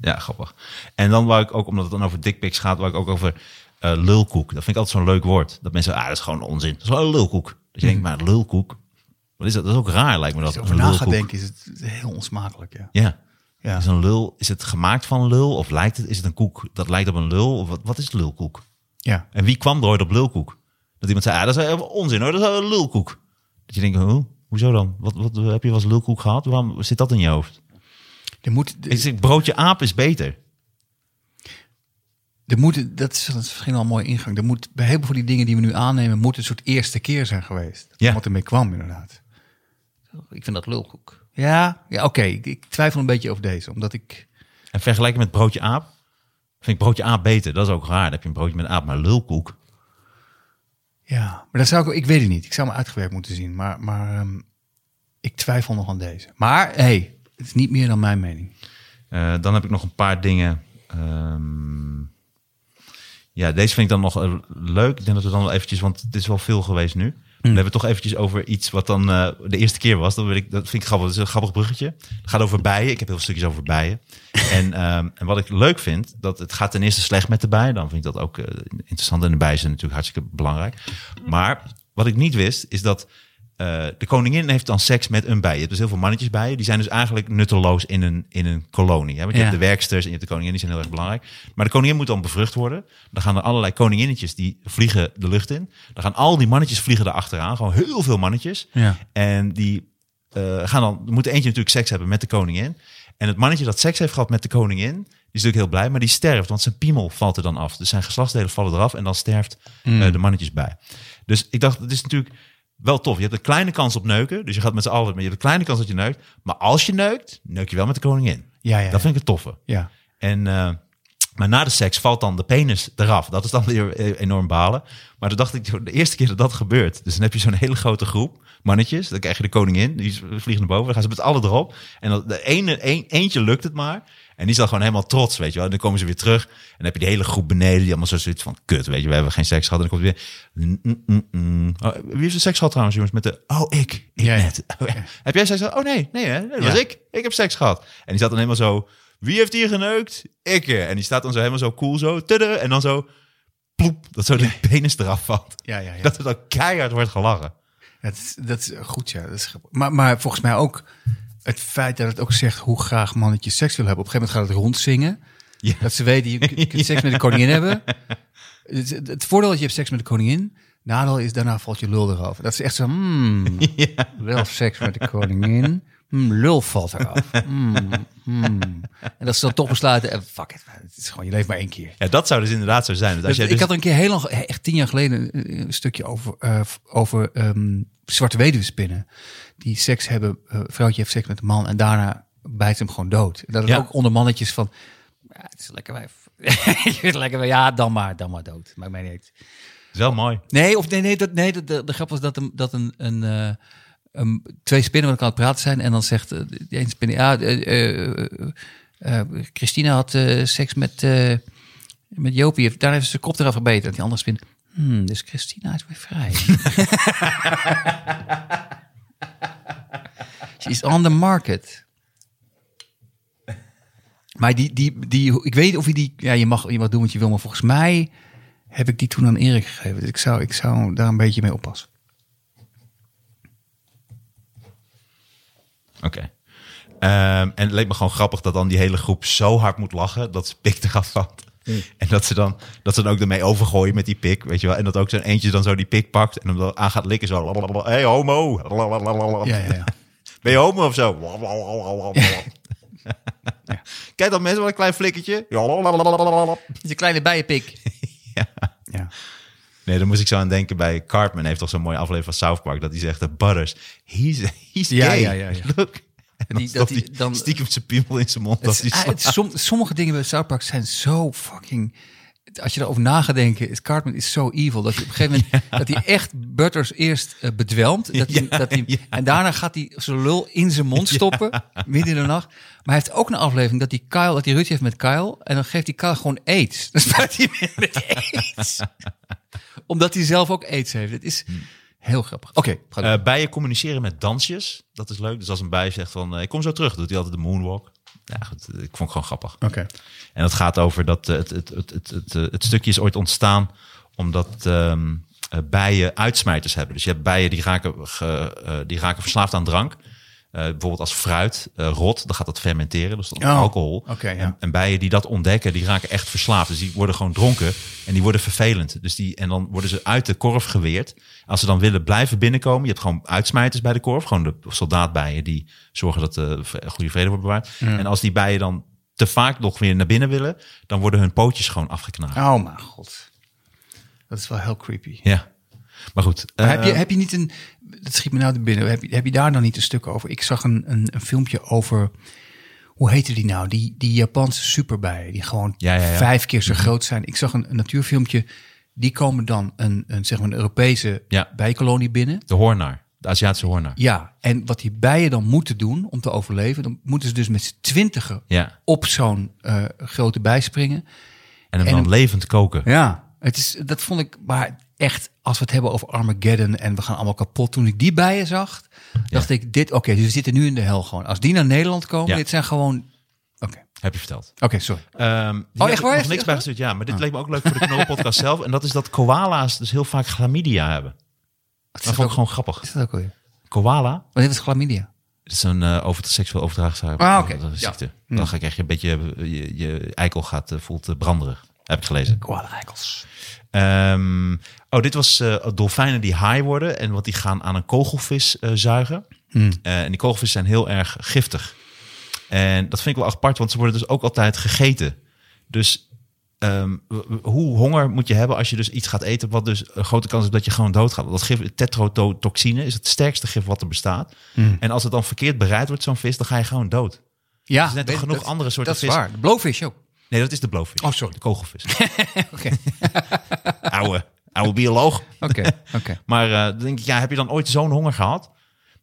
Ja, grappig. En dan wou ik ook, omdat het dan over dickpics gaat, wou ik ook over eh, lulkoek. Dat vind ik altijd zo'n leuk woord. Dat mensen, ah, dat is gewoon onzin. Dat is wel een lulkoek. Dat je denkt, maar lulkoek, wat is dat? Dat is ook raar, lijkt me dat. Als je na gaat denken, is het heel onsmakelijk. Ja. Ja. Ja. Is een lul, is het gemaakt van lul of lijkt het, is het een koek dat lijkt op een lul? Of wat, wat is lulkoek? ja. En wie kwam er ooit op lulkoek? Dat iemand zei, ah, dat is onzin hoor, dat is een lulkoek. Dat je denkt, huh? hoezo dan? Wat, wat heb je wel eens lulkoek gehad? Waarom zit dat in je hoofd? Er moet, Ik zeg, broodje aap is beter. er moet, dat is, dat is misschien al een mooie ingang. Er moet bij heel veel van die dingen die we nu aannemen, moet een soort eerste keer zijn geweest. Ja. Wat ermee kwam, inderdaad. Ik vind dat lulkoek. Ja, ja oké. Ik, ik twijfel een beetje over deze, omdat ik. En vergelijken met broodje aap, vind ik broodje aap beter. Dat is ook raar. Dan heb je een broodje met aap, maar lulkoek. Ja, maar dat zou ik, ik weet het niet. Ik zou hem uitgewerkt moeten zien, maar, maar ehm, ik twijfel nog aan deze. Maar hey, het is niet meer dan mijn mening. Eh, dan heb ik nog een paar dingen. Ehm, ja, deze vind ik dan nog eh, leuk. Ik denk dat we dan wel eventjes, want het is wel veel geweest nu. We hebben toch eventjes over iets wat dan eh, de eerste keer was. Dat, wil ik, dat vind ik grappig. Dat is een grappig bruggetje. Het gaat over bijen. Ik heb heel veel stukjes over bijen. En, ehm, en wat ik leuk vind, dat het gaat ten eerste slecht met de bijen. Dan vind ik dat ook eh, interessant. En de bijen zijn natuurlijk hartstikke belangrijk. Maar wat ik niet wist, is dat eh, de koningin heeft dan seks met een bij. Je hebt dus heel veel mannetjes bijen. Die zijn dus eigenlijk nutteloos in een, in een kolonie. Hè? Want je Ja. hebt de werksters en je hebt de koningin. Die zijn heel erg belangrijk. Maar de koningin moet dan bevrucht worden. Dan gaan er allerlei koninginnetjes die vliegen de lucht in. Dan gaan al die mannetjes vliegen erachteraan. Gewoon heel veel mannetjes. Ja. En die eh, gaan dan, er moet eentje natuurlijk seks hebben met de koningin. En het mannetje dat seks heeft gehad met de koningin, die is natuurlijk heel blij, maar die sterft, want zijn piemel valt er dan af. Dus zijn geslachtsdelen vallen eraf en dan sterft eh, de mannetjes bij. Dus ik dacht, het is natuurlijk wel tof. Je hebt een kleine kans op neuken, dus je gaat met z'n allen, maar je hebt een kleine kans dat je neukt. Maar als je neukt, neuk je wel met de koningin. Ja, ja, Dat vind ik het toffe. Ja. En, eh, maar na de seks valt dan de penis eraf. Dat is dan weer eh, enorm balen. Maar toen dacht ik, de eerste keer dat dat gebeurt. Dus dan heb je zo'n hele grote groep mannetjes. Dan krijg je de koningin, die vliegen naar boven. Dan gaan ze met allen erop. En dan de ene, een, eentje lukt het maar. En die is dan gewoon helemaal trots, weet je wel. En dan komen ze weer terug. En dan heb je die hele groep beneden. Die allemaal zo zoiets van, kut, weet je. We hebben geen seks gehad. En dan komt weer... mm, mm, mm, mm. Oh, wie heeft de seks gehad trouwens, jongens? Met de... Oh, ik. Ik Ja, net. Oh, ja. Heb jij seks gehad? Oh, nee. Nee, hè? Nee, dat was ik. Ik heb seks gehad. En die staat dan helemaal zo... Wie heeft hier geneukt? Ik. En die staat dan zo helemaal zo cool zo. tudde, en dan zo... Ploep. Dat zo de penis eraf valt. Ja, ja, ja. Dat er dan keihard wordt gelachen. Dat is, dat is goed, ja. Dat is, maar, maar volgens mij ook het feit dat het ook zegt hoe graag mannetjes seks willen hebben. Op een gegeven moment gaat het rondzingen. Ja. Dat ze weten, je kunt, seks met de koningin hebben. Het, het, het voordeel dat je hebt seks met de koningin. Nadeel is, daarna valt je lul erover. Dat is echt zo, hmm, wel seks met de koningin. Hmm, lul valt eraf. Hmm, hmm. En dat ze dan toch besluiten, eh, fuck it, het is gewoon, je leeft maar één keer. Ja, dat zou dus inderdaad zo zijn. Dat als jij ik dus... had er een keer heel lang, echt tien jaar geleden, een, een stukje over, eh, over ehm, zwarte weduwespinnen. Die seks hebben, eh vrouwtje heeft seks met een man en daarna bijt hem gewoon dood. En dat is Ja. ook onder mannetjes van, ja, het is lekker wijf. Lekker wijf. Ja, dan maar, dan maar dood. Maakt mij niet uit. is wel mooi. Nee, of nee, nee, dat, nee dat, de, de grap was dat, een, dat een, een, eh, een- twee spinnen met elkaar aan het praten zijn. En dan zegt eh, de ene spin, ja, eh, eh, Christina had seks met, met Jopie. Daar heeft ze kop eraf gebeten. En die andere spin, hmm, dus Christina is weer vrij. She's on the market. Maar die, die, die, ik weet of je die, ja, je mag, je mag doen wat je wil, maar volgens mij heb ik die toen aan Erik gegeven. Dus ik zou, ik zou daar een beetje mee oppassen. Oké. Ehm, en het leek me gewoon grappig dat dan die hele groep zo hard moet lachen dat ze pik eraf valt. En dat ze, dan, dat ze dan ook ermee overgooien met die pik, weet je wel. En dat ook zo'n eentje dan zo die pik pakt en hem dan aan gaat likken zo. Hey, homo. Ja, ja, ja. Ben je homo of zo? Kijk dan mensen, wat een klein flikkertje. Je kleine bijenpik. Ja. Ja. Nee, daar moest ik zo aan denken bij Cartman. heeft toch zo'n mooie aflevering van South Park. Dat hij zegt, dat Butters, he's, he's Ja, gay. ja, ja, ja. Look. En Die- dat die- dan- stiekem zijn piemel in zijn mond. Het het som- sommige dingen bij South Park zijn zo fucking... Als je erover na gaat denken, is Cartman is zo evil. Dat hij op een gegeven moment dat hij echt Butters eerst eh, bedwelmt. Dat hij, Ja, dat hij, ja. En daarna gaat hij zijn lul in zijn mond stoppen. Midden in de nacht. Maar hij heeft ook een aflevering dat hij Kyle, dat hij ruzie heeft met Kyle. En dan geeft hij Kyle gewoon aids. Dan spuit hij met aids. Omdat hij zelf ook aids heeft. Het is heel grappig. Oké, ga door. Eh, bijen communiceren met dansjes. Dat is leuk. Dus als een bij zegt van, eh, ik kom zo terug, doet hij altijd de moonwalk. Ja, goed, ik vond het gewoon grappig. Oké. En dat gaat over dat eh, het, het, het, het, het, het stukje is ooit ontstaan omdat ehm, eh, bijen uitsmijters hebben. Dus je hebt bijen die raken, ge- eh, die raken verslaafd aan drank. Eh, bijvoorbeeld als fruit eh, rot, dan gaat dat fermenteren, dus dat is Oh, alcohol. ja. en, en bijen die dat ontdekken, die raken echt verslaafd. Dus die worden gewoon dronken en die worden vervelend. Dus die, en dan worden ze uit de korf geweerd. Als ze dan willen blijven binnenkomen, je hebt gewoon uitsmijters bij de korf. Gewoon de soldaatbijen die zorgen dat de v- goede vrede wordt bewaard. En als die bijen dan te vaak nog weer naar binnen willen, dan worden hun pootjes gewoon afgeknaagd. Oh mijn god. Dat is wel heel creepy. Ja. Maar goed. Maar heb, je, eh, heb je niet een... Dat schiet me nou binnen. Heb je, heb je daar dan niet een stuk over? Ik zag een, een, een filmpje over... Hoe heette die nou? Die, die Japanse superbijen. Die gewoon Ja, ja, ja. vijf keer zo groot zijn. Ik zag een, een natuurfilmpje. Die komen dan een, een, zeg maar een Europese Ja. bijenkolonie binnen. de hoornaar, de Aziatische hoornaar. Ja, en wat die bijen dan moeten doen om te overleven... dan moeten ze dus met z'n twintigen op zo'n eh, grote bij springen. En hem En dan hem- levend koken. Ja, het is, dat vond ik maar echt, als we het hebben over Armageddon en we gaan allemaal kapot. Toen ik die bijen zag, dacht ik, dit, oké, dus we zitten nu in de hel gewoon. Als die naar Nederland komen, Ja. dit zijn gewoon, oké, Heb je verteld. oké, sorry. Die Oh, echt waar? Is niks bijgestuurd, ja. Maar dit leek me ook leuk voor de knolpodcast zelf. En dat is dat koala's dus heel vaak chlamydia hebben. Dat vond ik gewoon grappig. Is dat ook alweer? Koala, Wat is chlamydia? het is een eh over seksueel overdraagbare Ah, eh, Ja. ziekte. Dan ga ik echt een beetje, je, je eikel gaat, eh, voelt eh, branderig. Heb ik gelezen. Koala-eikels. Ehm, oh, dit was eh, dolfijnen die haai worden. En wat die gaan aan een kogelvis eh, zuigen. Hmm. Eh, en die kogelvis zijn heel erg giftig. En dat vind ik wel apart, want ze worden dus ook altijd gegeten. Dus ehm, hoe honger moet je hebben als je dus iets gaat eten... wat dus een grote kans is dat je gewoon doodgaat. Dat gif, tetrodotoxine, is het sterkste gif wat er bestaat. Hmm. En als het dan verkeerd bereid wordt, zo'n vis, dan ga je gewoon dood. Ja, is net weet- genoeg dat- andere soorten Dat is vis. waar, de blowfish ook. Nee, dat is de blowfish. Oh, sorry. De kogelvis. Oké, oude, oude bioloog. oké, oké. Maar eh, dan denk ik, ja, heb je dan ooit zo'n honger gehad?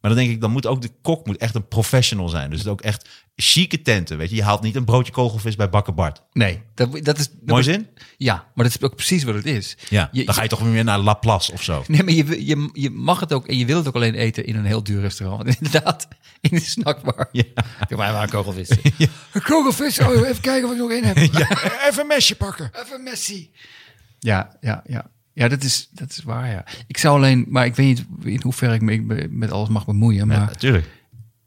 Maar dan denk ik, dan moet ook de kok moet echt een professional zijn. Dus het ook echt chique tenten, weet je. Je haalt niet een broodje kogelvis bij Bakker Bart. Nee, dat, dat is... dat Mooi zin? Ja, maar dat is ook precies wat het is. Ja, Je- dan ga je toch weer naar Laplace of zo. Nee, maar je, je, je mag het ook en je wil het ook alleen eten in een heel duur restaurant. Want inderdaad, in de snackbar. Ja. Doe mij maar een kogelvis. Een kogelvis? Oh, even kijken of ik nog in heb. Even een mesje pakken. Even Messi. Ja, ja, ja. Ja, dat is, dat is waar, ja. Ik zou alleen, maar ik weet niet in hoeverre ik me met alles mag bemoeien. Maar Ja, natuurlijk.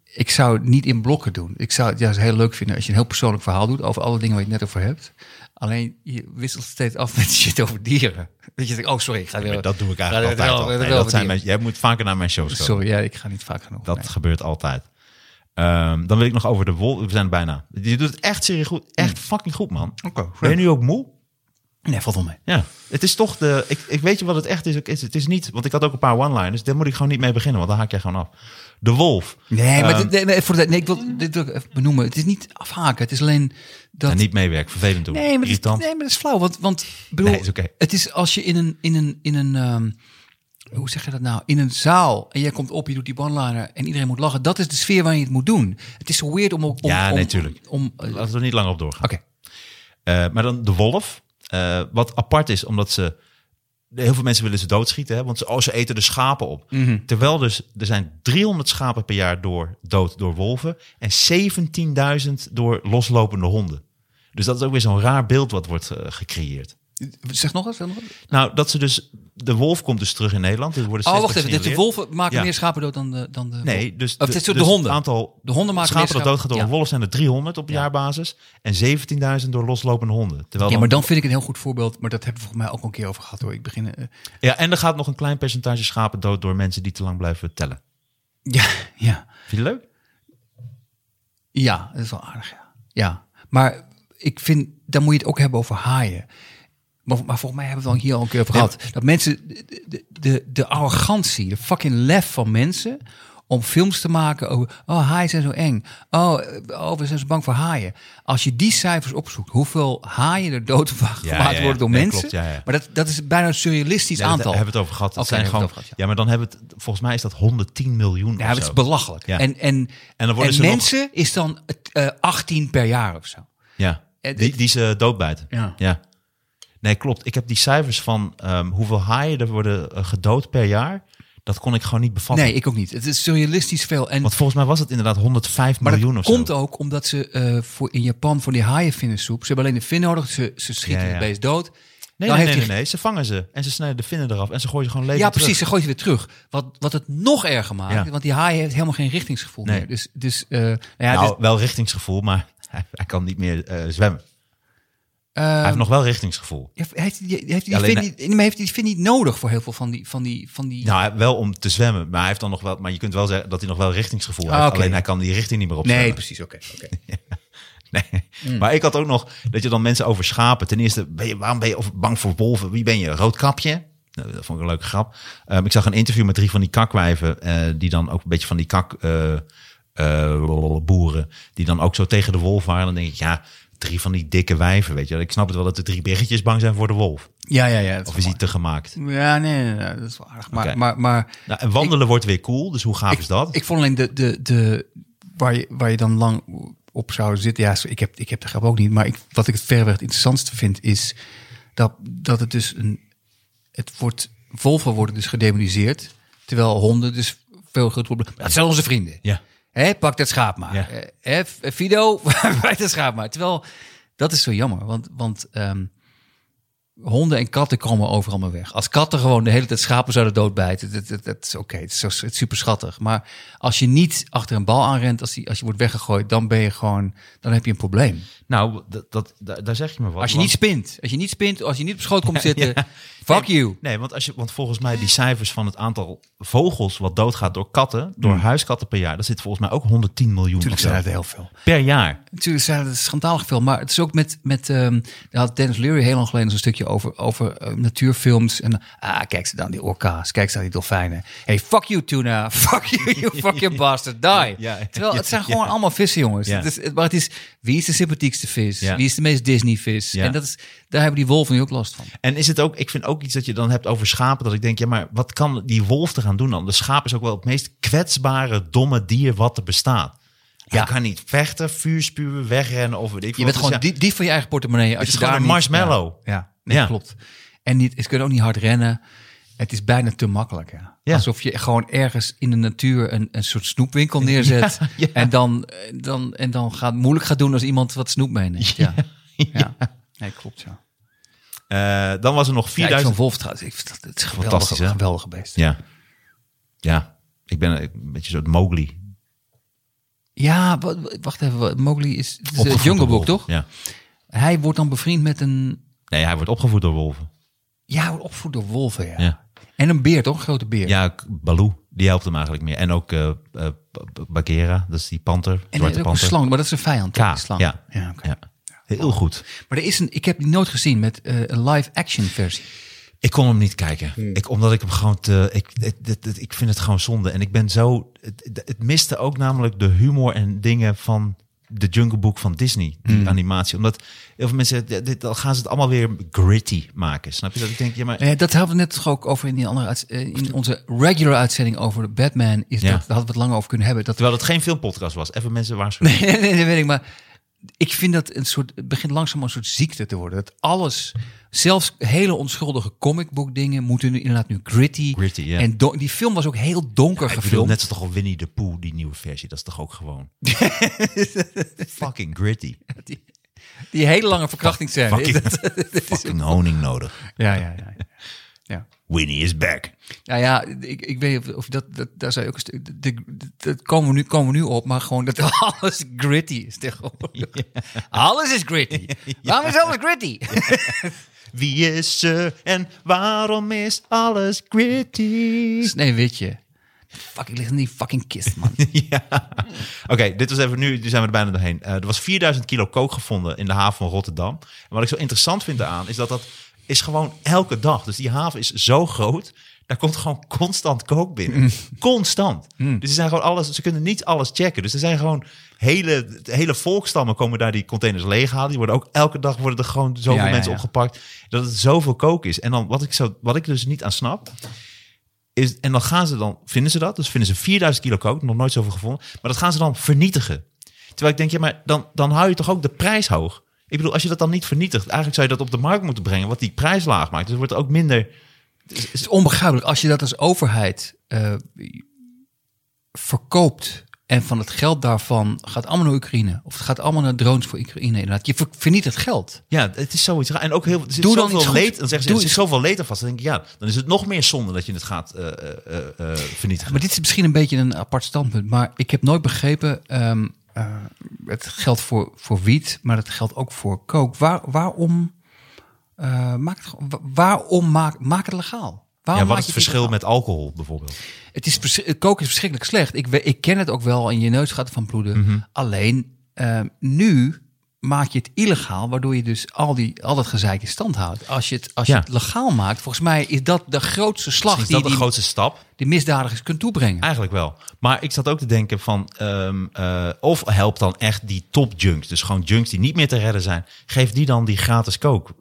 ik zou het niet in blokken doen. Ik zou het juist heel leuk vinden als je een heel persoonlijk verhaal doet over alle dingen waar je het net over hebt. Alleen je wisselt steeds af met shit over dieren. Dat je denkt, oh sorry, ik ga weer. Maar dat doe ik eigenlijk altijd dat- al. dat- Nee, dat- dat zijn mijn, jij moet vaker naar mijn shows komen. Sorry, ja, ik ga niet vaak genoeg. Dat Nee. gebeurt altijd. Ehm, dan wil ik nog over de wol. We zijn er bijna. Je doet het echt serieus goed. Echt fucking goed, man. Oké, Ben je nu ook moe? Nee, valt wel mee. Ja, het is toch de. Ik, ik weet je wat het echt is. is. Het is niet, want ik had ook een paar one-liners. Daar moet ik gewoon niet mee beginnen, want dan haak jij gewoon af. De wolf. Nee, maar Ehm, dit, nee, voor de, nee, ik wil dit even benoemen. Het is niet afhaken. Het is alleen dat. En niet meewerken, vervelend doen. nee, maar dat, is, Irritant. nee, maar dat is flauw. Want, want bedoel, Nee, is oké. het is als je in een, in een, in een ehm, hoe zeg je dat nou? In een zaal en jij komt op, je doet die one-liner en iedereen moet lachen. Dat is de sfeer waarin je het moet doen. Het is zo weird om ook. Om, Ja, om, nee, tuurlijk. Om, Oké. Laten we er niet lang op doorgaan. Eh, maar dan de wolf. Eh, wat apart is, omdat ze... Heel veel mensen willen ze doodschieten, hè? want ze, oh, ze eten de schapen op. Mhm. Terwijl dus, er zijn 300 schapen per jaar door, dood door wolven... en 17.000 door loslopende honden. Dus dat is ook weer zo'n raar beeld wat wordt eh, gecreëerd. Zeg nog eens. zeg nog eens. Nou, dat ze dus... De wolf komt dus terug in Nederland. Er worden Oh, wacht even. Dus de wolven maken Ja. meer schapen dood dan de. Dan de Nee, dus, Of de dus honden. Het aantal De honden maken schapen meer dat doodgaat door Ja. wolf zijn er 300 op jaarbasis. En 17.000 door loslopende honden. Terwijl Ja, maar dan vind ik een heel goed voorbeeld. Maar dat hebben we volgens mij ook al een keer over gehad hoor. Ik begin. eh, Ja, en er gaat nog een klein percentage schapen dood door mensen die te lang blijven tellen. ja, ja. Vind je het leuk? Ja, dat is wel aardig, ja. Ja, maar ik vind, dan moet je het ook hebben over haaien. Maar, maar volgens mij hebben we het al hier al een keer over gehad. Dat mensen, de, de, de, arrogantie, de fucking lef van mensen... om films te maken over, oh, haaien zijn zo eng. Oh, oh, we zijn zo bang voor haaien. Als je die cijfers opzoekt, hoeveel haaien er dood gemaakt ja, ja. worden door Nee, mensen... klopt. Maar dat, dat is bijna een surrealistisch daar aantal. hebben we het over gehad. Oké, zijn hebben gewoon, het over gehad, ja. maar dan hebben we het, volgens mij is dat 110 miljoen Ja, dat is belachelijk. Ja. En, en, En dan worden ze mensen is dan eh 18 per jaar of zo. Ja, Eh, die, die ze doodbijten. Ja. ja. Nee, klopt. Ik heb die cijfers van ehm, hoeveel haaien er worden eh, gedood per jaar. Dat kon ik gewoon niet bevatten. Nee, ik ook niet. Het is surrealistisch veel. En, Want volgens mij was het inderdaad 105 maar miljoen of zo. komt ook omdat ze eh, voor in Japan voor die haaienvinnensoep... ze hebben alleen de vin nodig, ze, ze schieten Ja, ja. het beest dood. Nee, nee, nee, hij- nee, nee. Ze vangen ze en ze snijden de vinnen eraf en ze gooien ze gewoon leven Ja, precies, ze gooit je weer terug. Wat, wat het nog erger maakt, Ja. want die haai heeft helemaal geen richtingsgevoel Nee. meer. Dus, dus eh, nou ja, nou, dus, wel richtingsgevoel, maar hij, hij kan niet meer zwemmen. Hij heeft nog wel richtingsgevoel. ja, heeft hij heeft hij die, Alleen vin hij- niet, nee, maar heeft hij die vin niet nodig voor heel veel van die... Van die, van die Nou, wel om te zwemmen, maar hij heeft dan nog wel. Maar je kunt wel zeggen dat hij nog wel richtingsgevoel Ah, heeft. oké. Alleen hij kan die richting niet meer op. nee, precies, oké. oké. Nee. Maar ik had ook nog dat je dan mensen over schapen. Ten eerste, ben je, waarom ben je bang voor wolven? Wie ben je? Roodkapje? Nou, dat vond ik een leuke grap. Ehm, ik zag een interview met drie van die kakwijven. eh, die dan ook een beetje van die kak eh, eh, boeren. Die dan ook zo tegen de wolf waren. Dan denk ik, ja, drie van die dikke wijven, weet je. wel. Ik snap het wel dat de drie biggetjes bang zijn voor de wolf. Ja, ja, ja. Of is hij te gemaakt? Ja, nee, nee, nee, dat is wel aardig. Maar, maar, maar Nou, en wandelen wordt weer cool. Dus hoe gaaf is dat? Ik vond alleen de, de, de waar, je, waar je dan lang op zou zitten. Ja, ik heb, ik heb de grap ook niet. Maar ik, wat ik het verreweg het interessantste vind is dat, dat het dus een. Het wordt, wolven worden dus gedemoniseerd. Terwijl honden dus veel groter probleem. Dat zijn onze vrienden. ja. Hè, pak dat schaap maar. Ja. Eh, hè, Fido, pak dat schaap maar. Terwijl, dat is zo jammer. Want, want ehm, honden en katten komen overal maar weg. Als katten gewoon de hele tijd schapen zouden doodbijten, dat, dat, dat is oké. Het is, zo- het is super schattig. Maar als je niet achter een bal aanrent, als, die, als je wordt weggegooid, dan ben je gewoon, dan heb je een probleem. Nou, dat, dat, daar, daar zeg je me wat. Als je want- niet spint, als je niet spint, als je niet op schoot komt zitten, fuck nee, you. Nee, want, als je, want volgens mij die cijfers van het aantal vogels wat doodgaat door katten, door huiskatten per jaar, dat zit volgens mij ook 110 miljoen Natuurlijk zo. zijn het heel veel. per jaar. Natuurlijk zijn het schandalig veel, maar het is ook met, met ehm daar had Dennis Leary heel lang geleden zo'n stukje over, over eh, natuurfilms. En ah, kijk ze dan, die orka's, kijk ze dan, die dolfijnen. Hey, fuck you tuna, fuck you, you fucking bastard, die. Ja, Terwijl het zijn gewoon allemaal vissen, jongens. Ja. Het is, het- maar het is, wie is de vis? Ja. Wie is de meest Disney vis? Ja. En dat is, daar hebben die wolven nu ook last van. En is het ook, ik vind ook iets dat je dan hebt over schapen, dat ik denk, ja, maar wat kan die wolf te gaan doen dan? De schaap is ook wel het meest kwetsbare, domme dier wat er bestaat. Hij Ja. kan niet vechten, vuur spuwen, wegrennen of weet ik Je bent gewoon Dus die, die van je eigen portemonnee. Als is je gewoon daar een niet- marshmallow. Ja, ja nee, Ja. klopt. En niet, ze kunnen ook niet hard rennen. Het is bijna te makkelijk. Ja. Ja. Alsof je gewoon ergens in de natuur een, een soort snoepwinkel neerzet. Ja, ja. En dan, dan, en dan gaat moeilijk gaat doen als iemand wat snoep meeneemt. Ja, ja. Nee, klopt. Ja. Eh, dan was er nog Ja, ik 4000. zo'n wolf trouwens. Het is een geweldige, Fantastisch, hè? geweldige beest. Ja. Ja. Ik ben een beetje zo'n Mowgli. Ja, wa- wa- wacht even. Mowgli is, het is het Jungle Book, toch? Ja. Hij wordt dan bevriend met een... Nee, hij wordt opgevoed door wolven. Ja, hij wordt opgevoed door wolven, ja. Ja. En een beer, toch? Een grote beer. Ja, Baloo, die helpt hem eigenlijk meer. En ook B- Bagheera, dat is die panter, En zwarte er is ook een panter. slang, maar dat is een vijand. K, die slang. ja. ja, oké. Ja. Heel goed. Maar er is een, ik heb die nooit gezien met eh, een live-action versie. Ik kon hem niet kijken. Hmm. Ik, omdat ik hem gewoon te... Ik, het, het- het- ik vind het gewoon zonde. En ik ben zo... Het, het- het miste ook namelijk de humor en dingen van de Jungle Book van Disney. Die Hmm. animatie. Omdat heel veel mensen... dit- dit- Dan gaan ze het allemaal weer gritty maken. Snap je? Dat ik denk, ja maar... Eh, dat hadden we net toch ook over in, die andere eh, in onze regular uitzending over de Batman. Is Ja. dat, daar hadden we het lang over kunnen hebben. Dat, Terwijl het geen filmpodcast was. Even mensen waarschuwen. nee, nee, dat weet ik. Maar ik vind dat een soort, het begint langzaam een soort ziekte te worden. Dat alles, zelfs hele onschuldige comicbook dingen, moeten nu inderdaad nu gritty. Gritty, ja. En die film was ook heel donker Ik bedoel, gefilmd. net zo toch al Winnie de Pooh, die nieuwe versie. Dat is toch ook gewoon... fucking gritty. Die, die hele lange verkrachtingsscène. Fucking, Dat- dat is- fucking honing nodig. ja, ja, ja. Ja. ja. Winnie is back. Nou ja, ik, ik weet of, of dat, dat, daar zou je ook een stuk, dat komen we, nu, komen we nu op, maar gewoon dat alles gritty is tegenwoordig. Alles is gritty. Waarom is alles gritty? Wie is ze en waarom is alles gritty? Nee, weet je. Fuck, ik lig in die fucking kist, man. ja. Oké, dit was even nu, nu zijn we er bijna doorheen. Eh, er was 4000 kilo kook gevonden in de haven van Rotterdam. En wat ik zo interessant vind aan is dat dat is gewoon elke dag. Dus die haven is zo groot. Daar komt gewoon constant kook binnen. Constant. Dus ze zijn gewoon alles. Ze kunnen niet alles checken. Dus er zijn gewoon hele, hele volkstammen komen daar die containers leeghalen. Die worden ook elke dag worden er gewoon zoveel Ja, ja, mensen ja. opgepakt. Dat het zoveel kook is. En dan wat ik zo, wat ik dus niet aan snap. Is, en dan gaan ze dan, vinden ze dat? Dus vinden ze 4000 kilo kook, nog nooit zoveel gevonden. Maar dat gaan ze dan vernietigen. Terwijl ik denk, ja, maar dan, dan hou je toch ook de prijs hoog? Ik bedoel, als je dat dan niet vernietigt, eigenlijk zou je dat op de markt moeten brengen, wat die prijs laag maakt. Dus wordt er ook minder. Het is onbegrijpelijk als je dat als overheid eh, verkoopt en van het geld daarvan gaat allemaal naar Oekraïne. Of het gaat allemaal naar drones voor Oekraïne. Inderdaad, je ver- vernietigt geld. Ja, het is zoiets. En ook heel. Er zit Doe dan iets leed. Dan zeggen ze, Doe er zit zoveel leed aan vast. Dan denk ik, ja, dan is het nog meer zonde dat je het gaat eh, eh, vernietigen. Maar dit is misschien een beetje een apart standpunt. Maar ik heb nooit begrepen. ehm, eh, het geldt voor, voor wiet, maar het geldt ook voor coke. Waar, waarom, eh, maak het, waarom maak, maak het legaal? Waarom ja, wat is het verschil met alcohol bijvoorbeeld? Het is, coke is verschrikkelijk slecht. Ik, ik ken het ook wel en je neus gaat ervan bloeden. Mhm. Alleen eh, nu maak je het illegaal, waardoor je dus al, die, al dat gezeik in stand houdt. Als je, het, als je het legaal maakt, volgens mij is dat de grootste slag Is die dat de grootste stap? die misdadigers kunt toebrengen. Eigenlijk wel. Maar ik zat ook te denken van... ehm, eh, of helpt dan echt die top junks. Dus gewoon junks die niet meer te redden zijn. Geef die dan die gratis coke.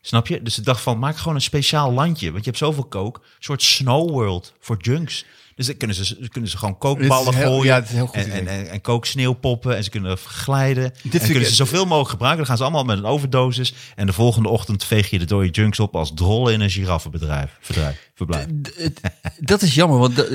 Snap je? Dus ik dacht van, maak gewoon een speciaal landje. Want je hebt zoveel coke. Een soort snow world voor junks. Dus dan kunnen ze, kunnen ze gewoon kookballen Dit heel- gooien. ja, dit is een heel goed en, en, en, en kook sneeuwpoppen. En ze kunnen glijden. en vind ik- kunnen ze zoveel mogelijk gebruiken. Dan gaan ze allemaal met een overdosis. En de volgende ochtend veeg je de dode junks op als drollen in een giraffenbedrijf. Verdrijf, verblijf. Dat is jammer, want dat,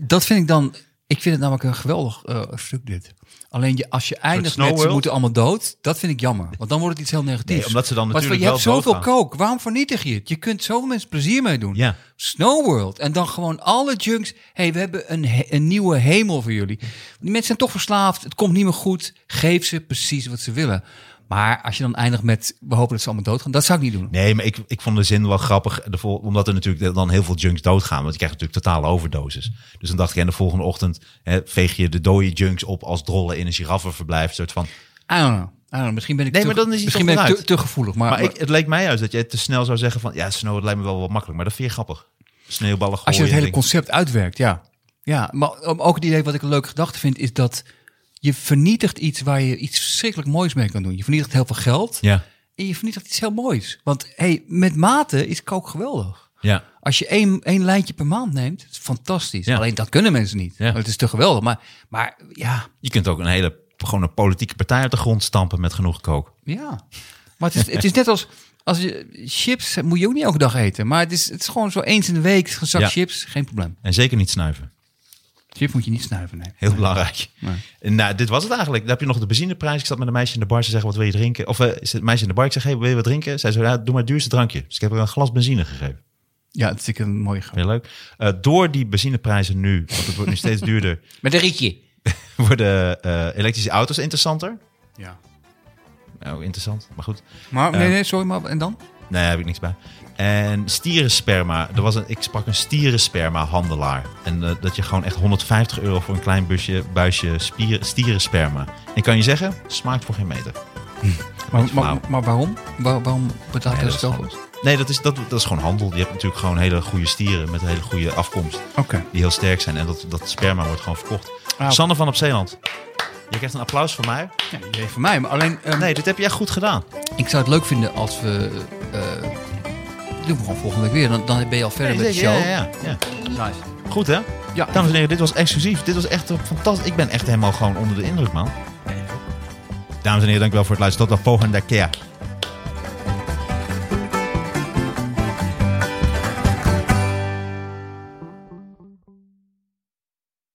dat vind ik dan... Ik vind het namelijk een geweldig eh, stuk dit. Alleen je, als je eindigt met ze moeten allemaal dood, dat vind ik jammer. Want dan wordt het iets heel negatiefs. Nee, omdat ze dan Maar natuurlijk je hebt zoveel doodgaan. kook, waarom vernietig je het? Je kunt zoveel mensen plezier mee doen. Ja. Snow World. En dan gewoon alle junks. hey, we hebben een, een nieuwe hemel voor jullie. Die mensen zijn toch verslaafd. Het komt niet meer goed. Geef ze precies wat ze willen. Maar als je dan eindigt met, we hopen dat ze allemaal doodgaan. Dat zou ik niet doen. Nee, maar ik, ik vond de zin wel grappig. De vol- omdat er natuurlijk dan heel veel junks doodgaan. Want je krijgt natuurlijk totale overdoses. Dus dan dacht ik, en de volgende ochtend hè, veeg je de dode junks op als drollen in een giraffenverblijf. Soort van. I don't know. Misschien ben ik, Nee, te, maar dan is misschien ben ik te, gevoelig. Maar, Maar maar ik, het leek mij juist dat je te snel zou zeggen van... Ja, snow, het lijkt me wel wat makkelijk. Maar dat vind je grappig. Sneeuwballen gooien. als je het hele concept uitwerkt, ja. Ja, maar ook het idee wat ik een leuke gedachte vind, is dat je vernietigt iets waar je iets verschrikkelijk moois mee kan doen. Je vernietigt heel veel geld Ja, en je vernietigt iets heel moois. Want hey, met mate is kook geweldig. ja. Als je één, één lijntje per maand neemt, is fantastisch. Ja. Alleen dat kunnen mensen niet. Ja. Het is te geweldig. Maar, maar ja, Je kunt ook een hele gewoon een politieke partij uit de grond stampen met genoeg kook. ja. Maar het is, het is net als, als je chips moet je ook niet elke dag eten. Maar het is, het is gewoon zo eens in de week een zak Ja. chips, geen probleem. En zeker niet snuiven. Chips moet je niet snuiven, nee. Heel belangrijk. Nee. Nou, dit was het eigenlijk. Dan heb je nog de benzineprijs. Ik zat met een meisje in de bar. Ze zeggen, wat wil je drinken? Of eh, is het meisje in de bar. Ik zeg, hey, wil je wat drinken? Zij zei, ja, doe maar het duurste drankje. Dus ik heb haar een glas benzine gegeven. Ja, dat is natuurlijk een mooie grap. Heel leuk. Eh, door die benzineprijzen nu, want het wordt nu steeds duurder, Met een rietje. worden eh, elektrische auto's interessanter. Ja. Nou, interessant, maar goed. Maar, nee, nee, sorry, maar en dan? Nee, daar heb ik niks bij. En stierensperma. Er was een, ik sprak een stierensperma handelaar. En eh, dat je gewoon echt 150 euro voor een klein busje, buisje spier, stierensperma. En kan je zeggen, smaakt voor geen meter. Maar, maar, maar waarom? Waar- waarom betaal je Nee, dat, is gewoon- nee dat, is, dat, dat is gewoon handel. Je hebt natuurlijk gewoon hele goede stieren met een hele goede afkomst. Die heel sterk zijn. En dat, dat sperma wordt gewoon verkocht. Ah, Sanne van op Zeeland. Je krijgt een applaus van mij. Ja, van mij. Maar alleen, ehm, Nee, dit heb je echt goed gedaan. ik zou het leuk vinden als we... eh doen we gewoon volgende week weer. Dan, dan ben je al verder met de show. Ja, ja, ja. Nice. Goed hè? Ja, Dames en heren, dit was exclusief. Dit was echt fantastisch. Ik ben echt helemaal gewoon onder de indruk, man. Dames en heren, dankjewel voor het luisteren. Tot de volgende keer.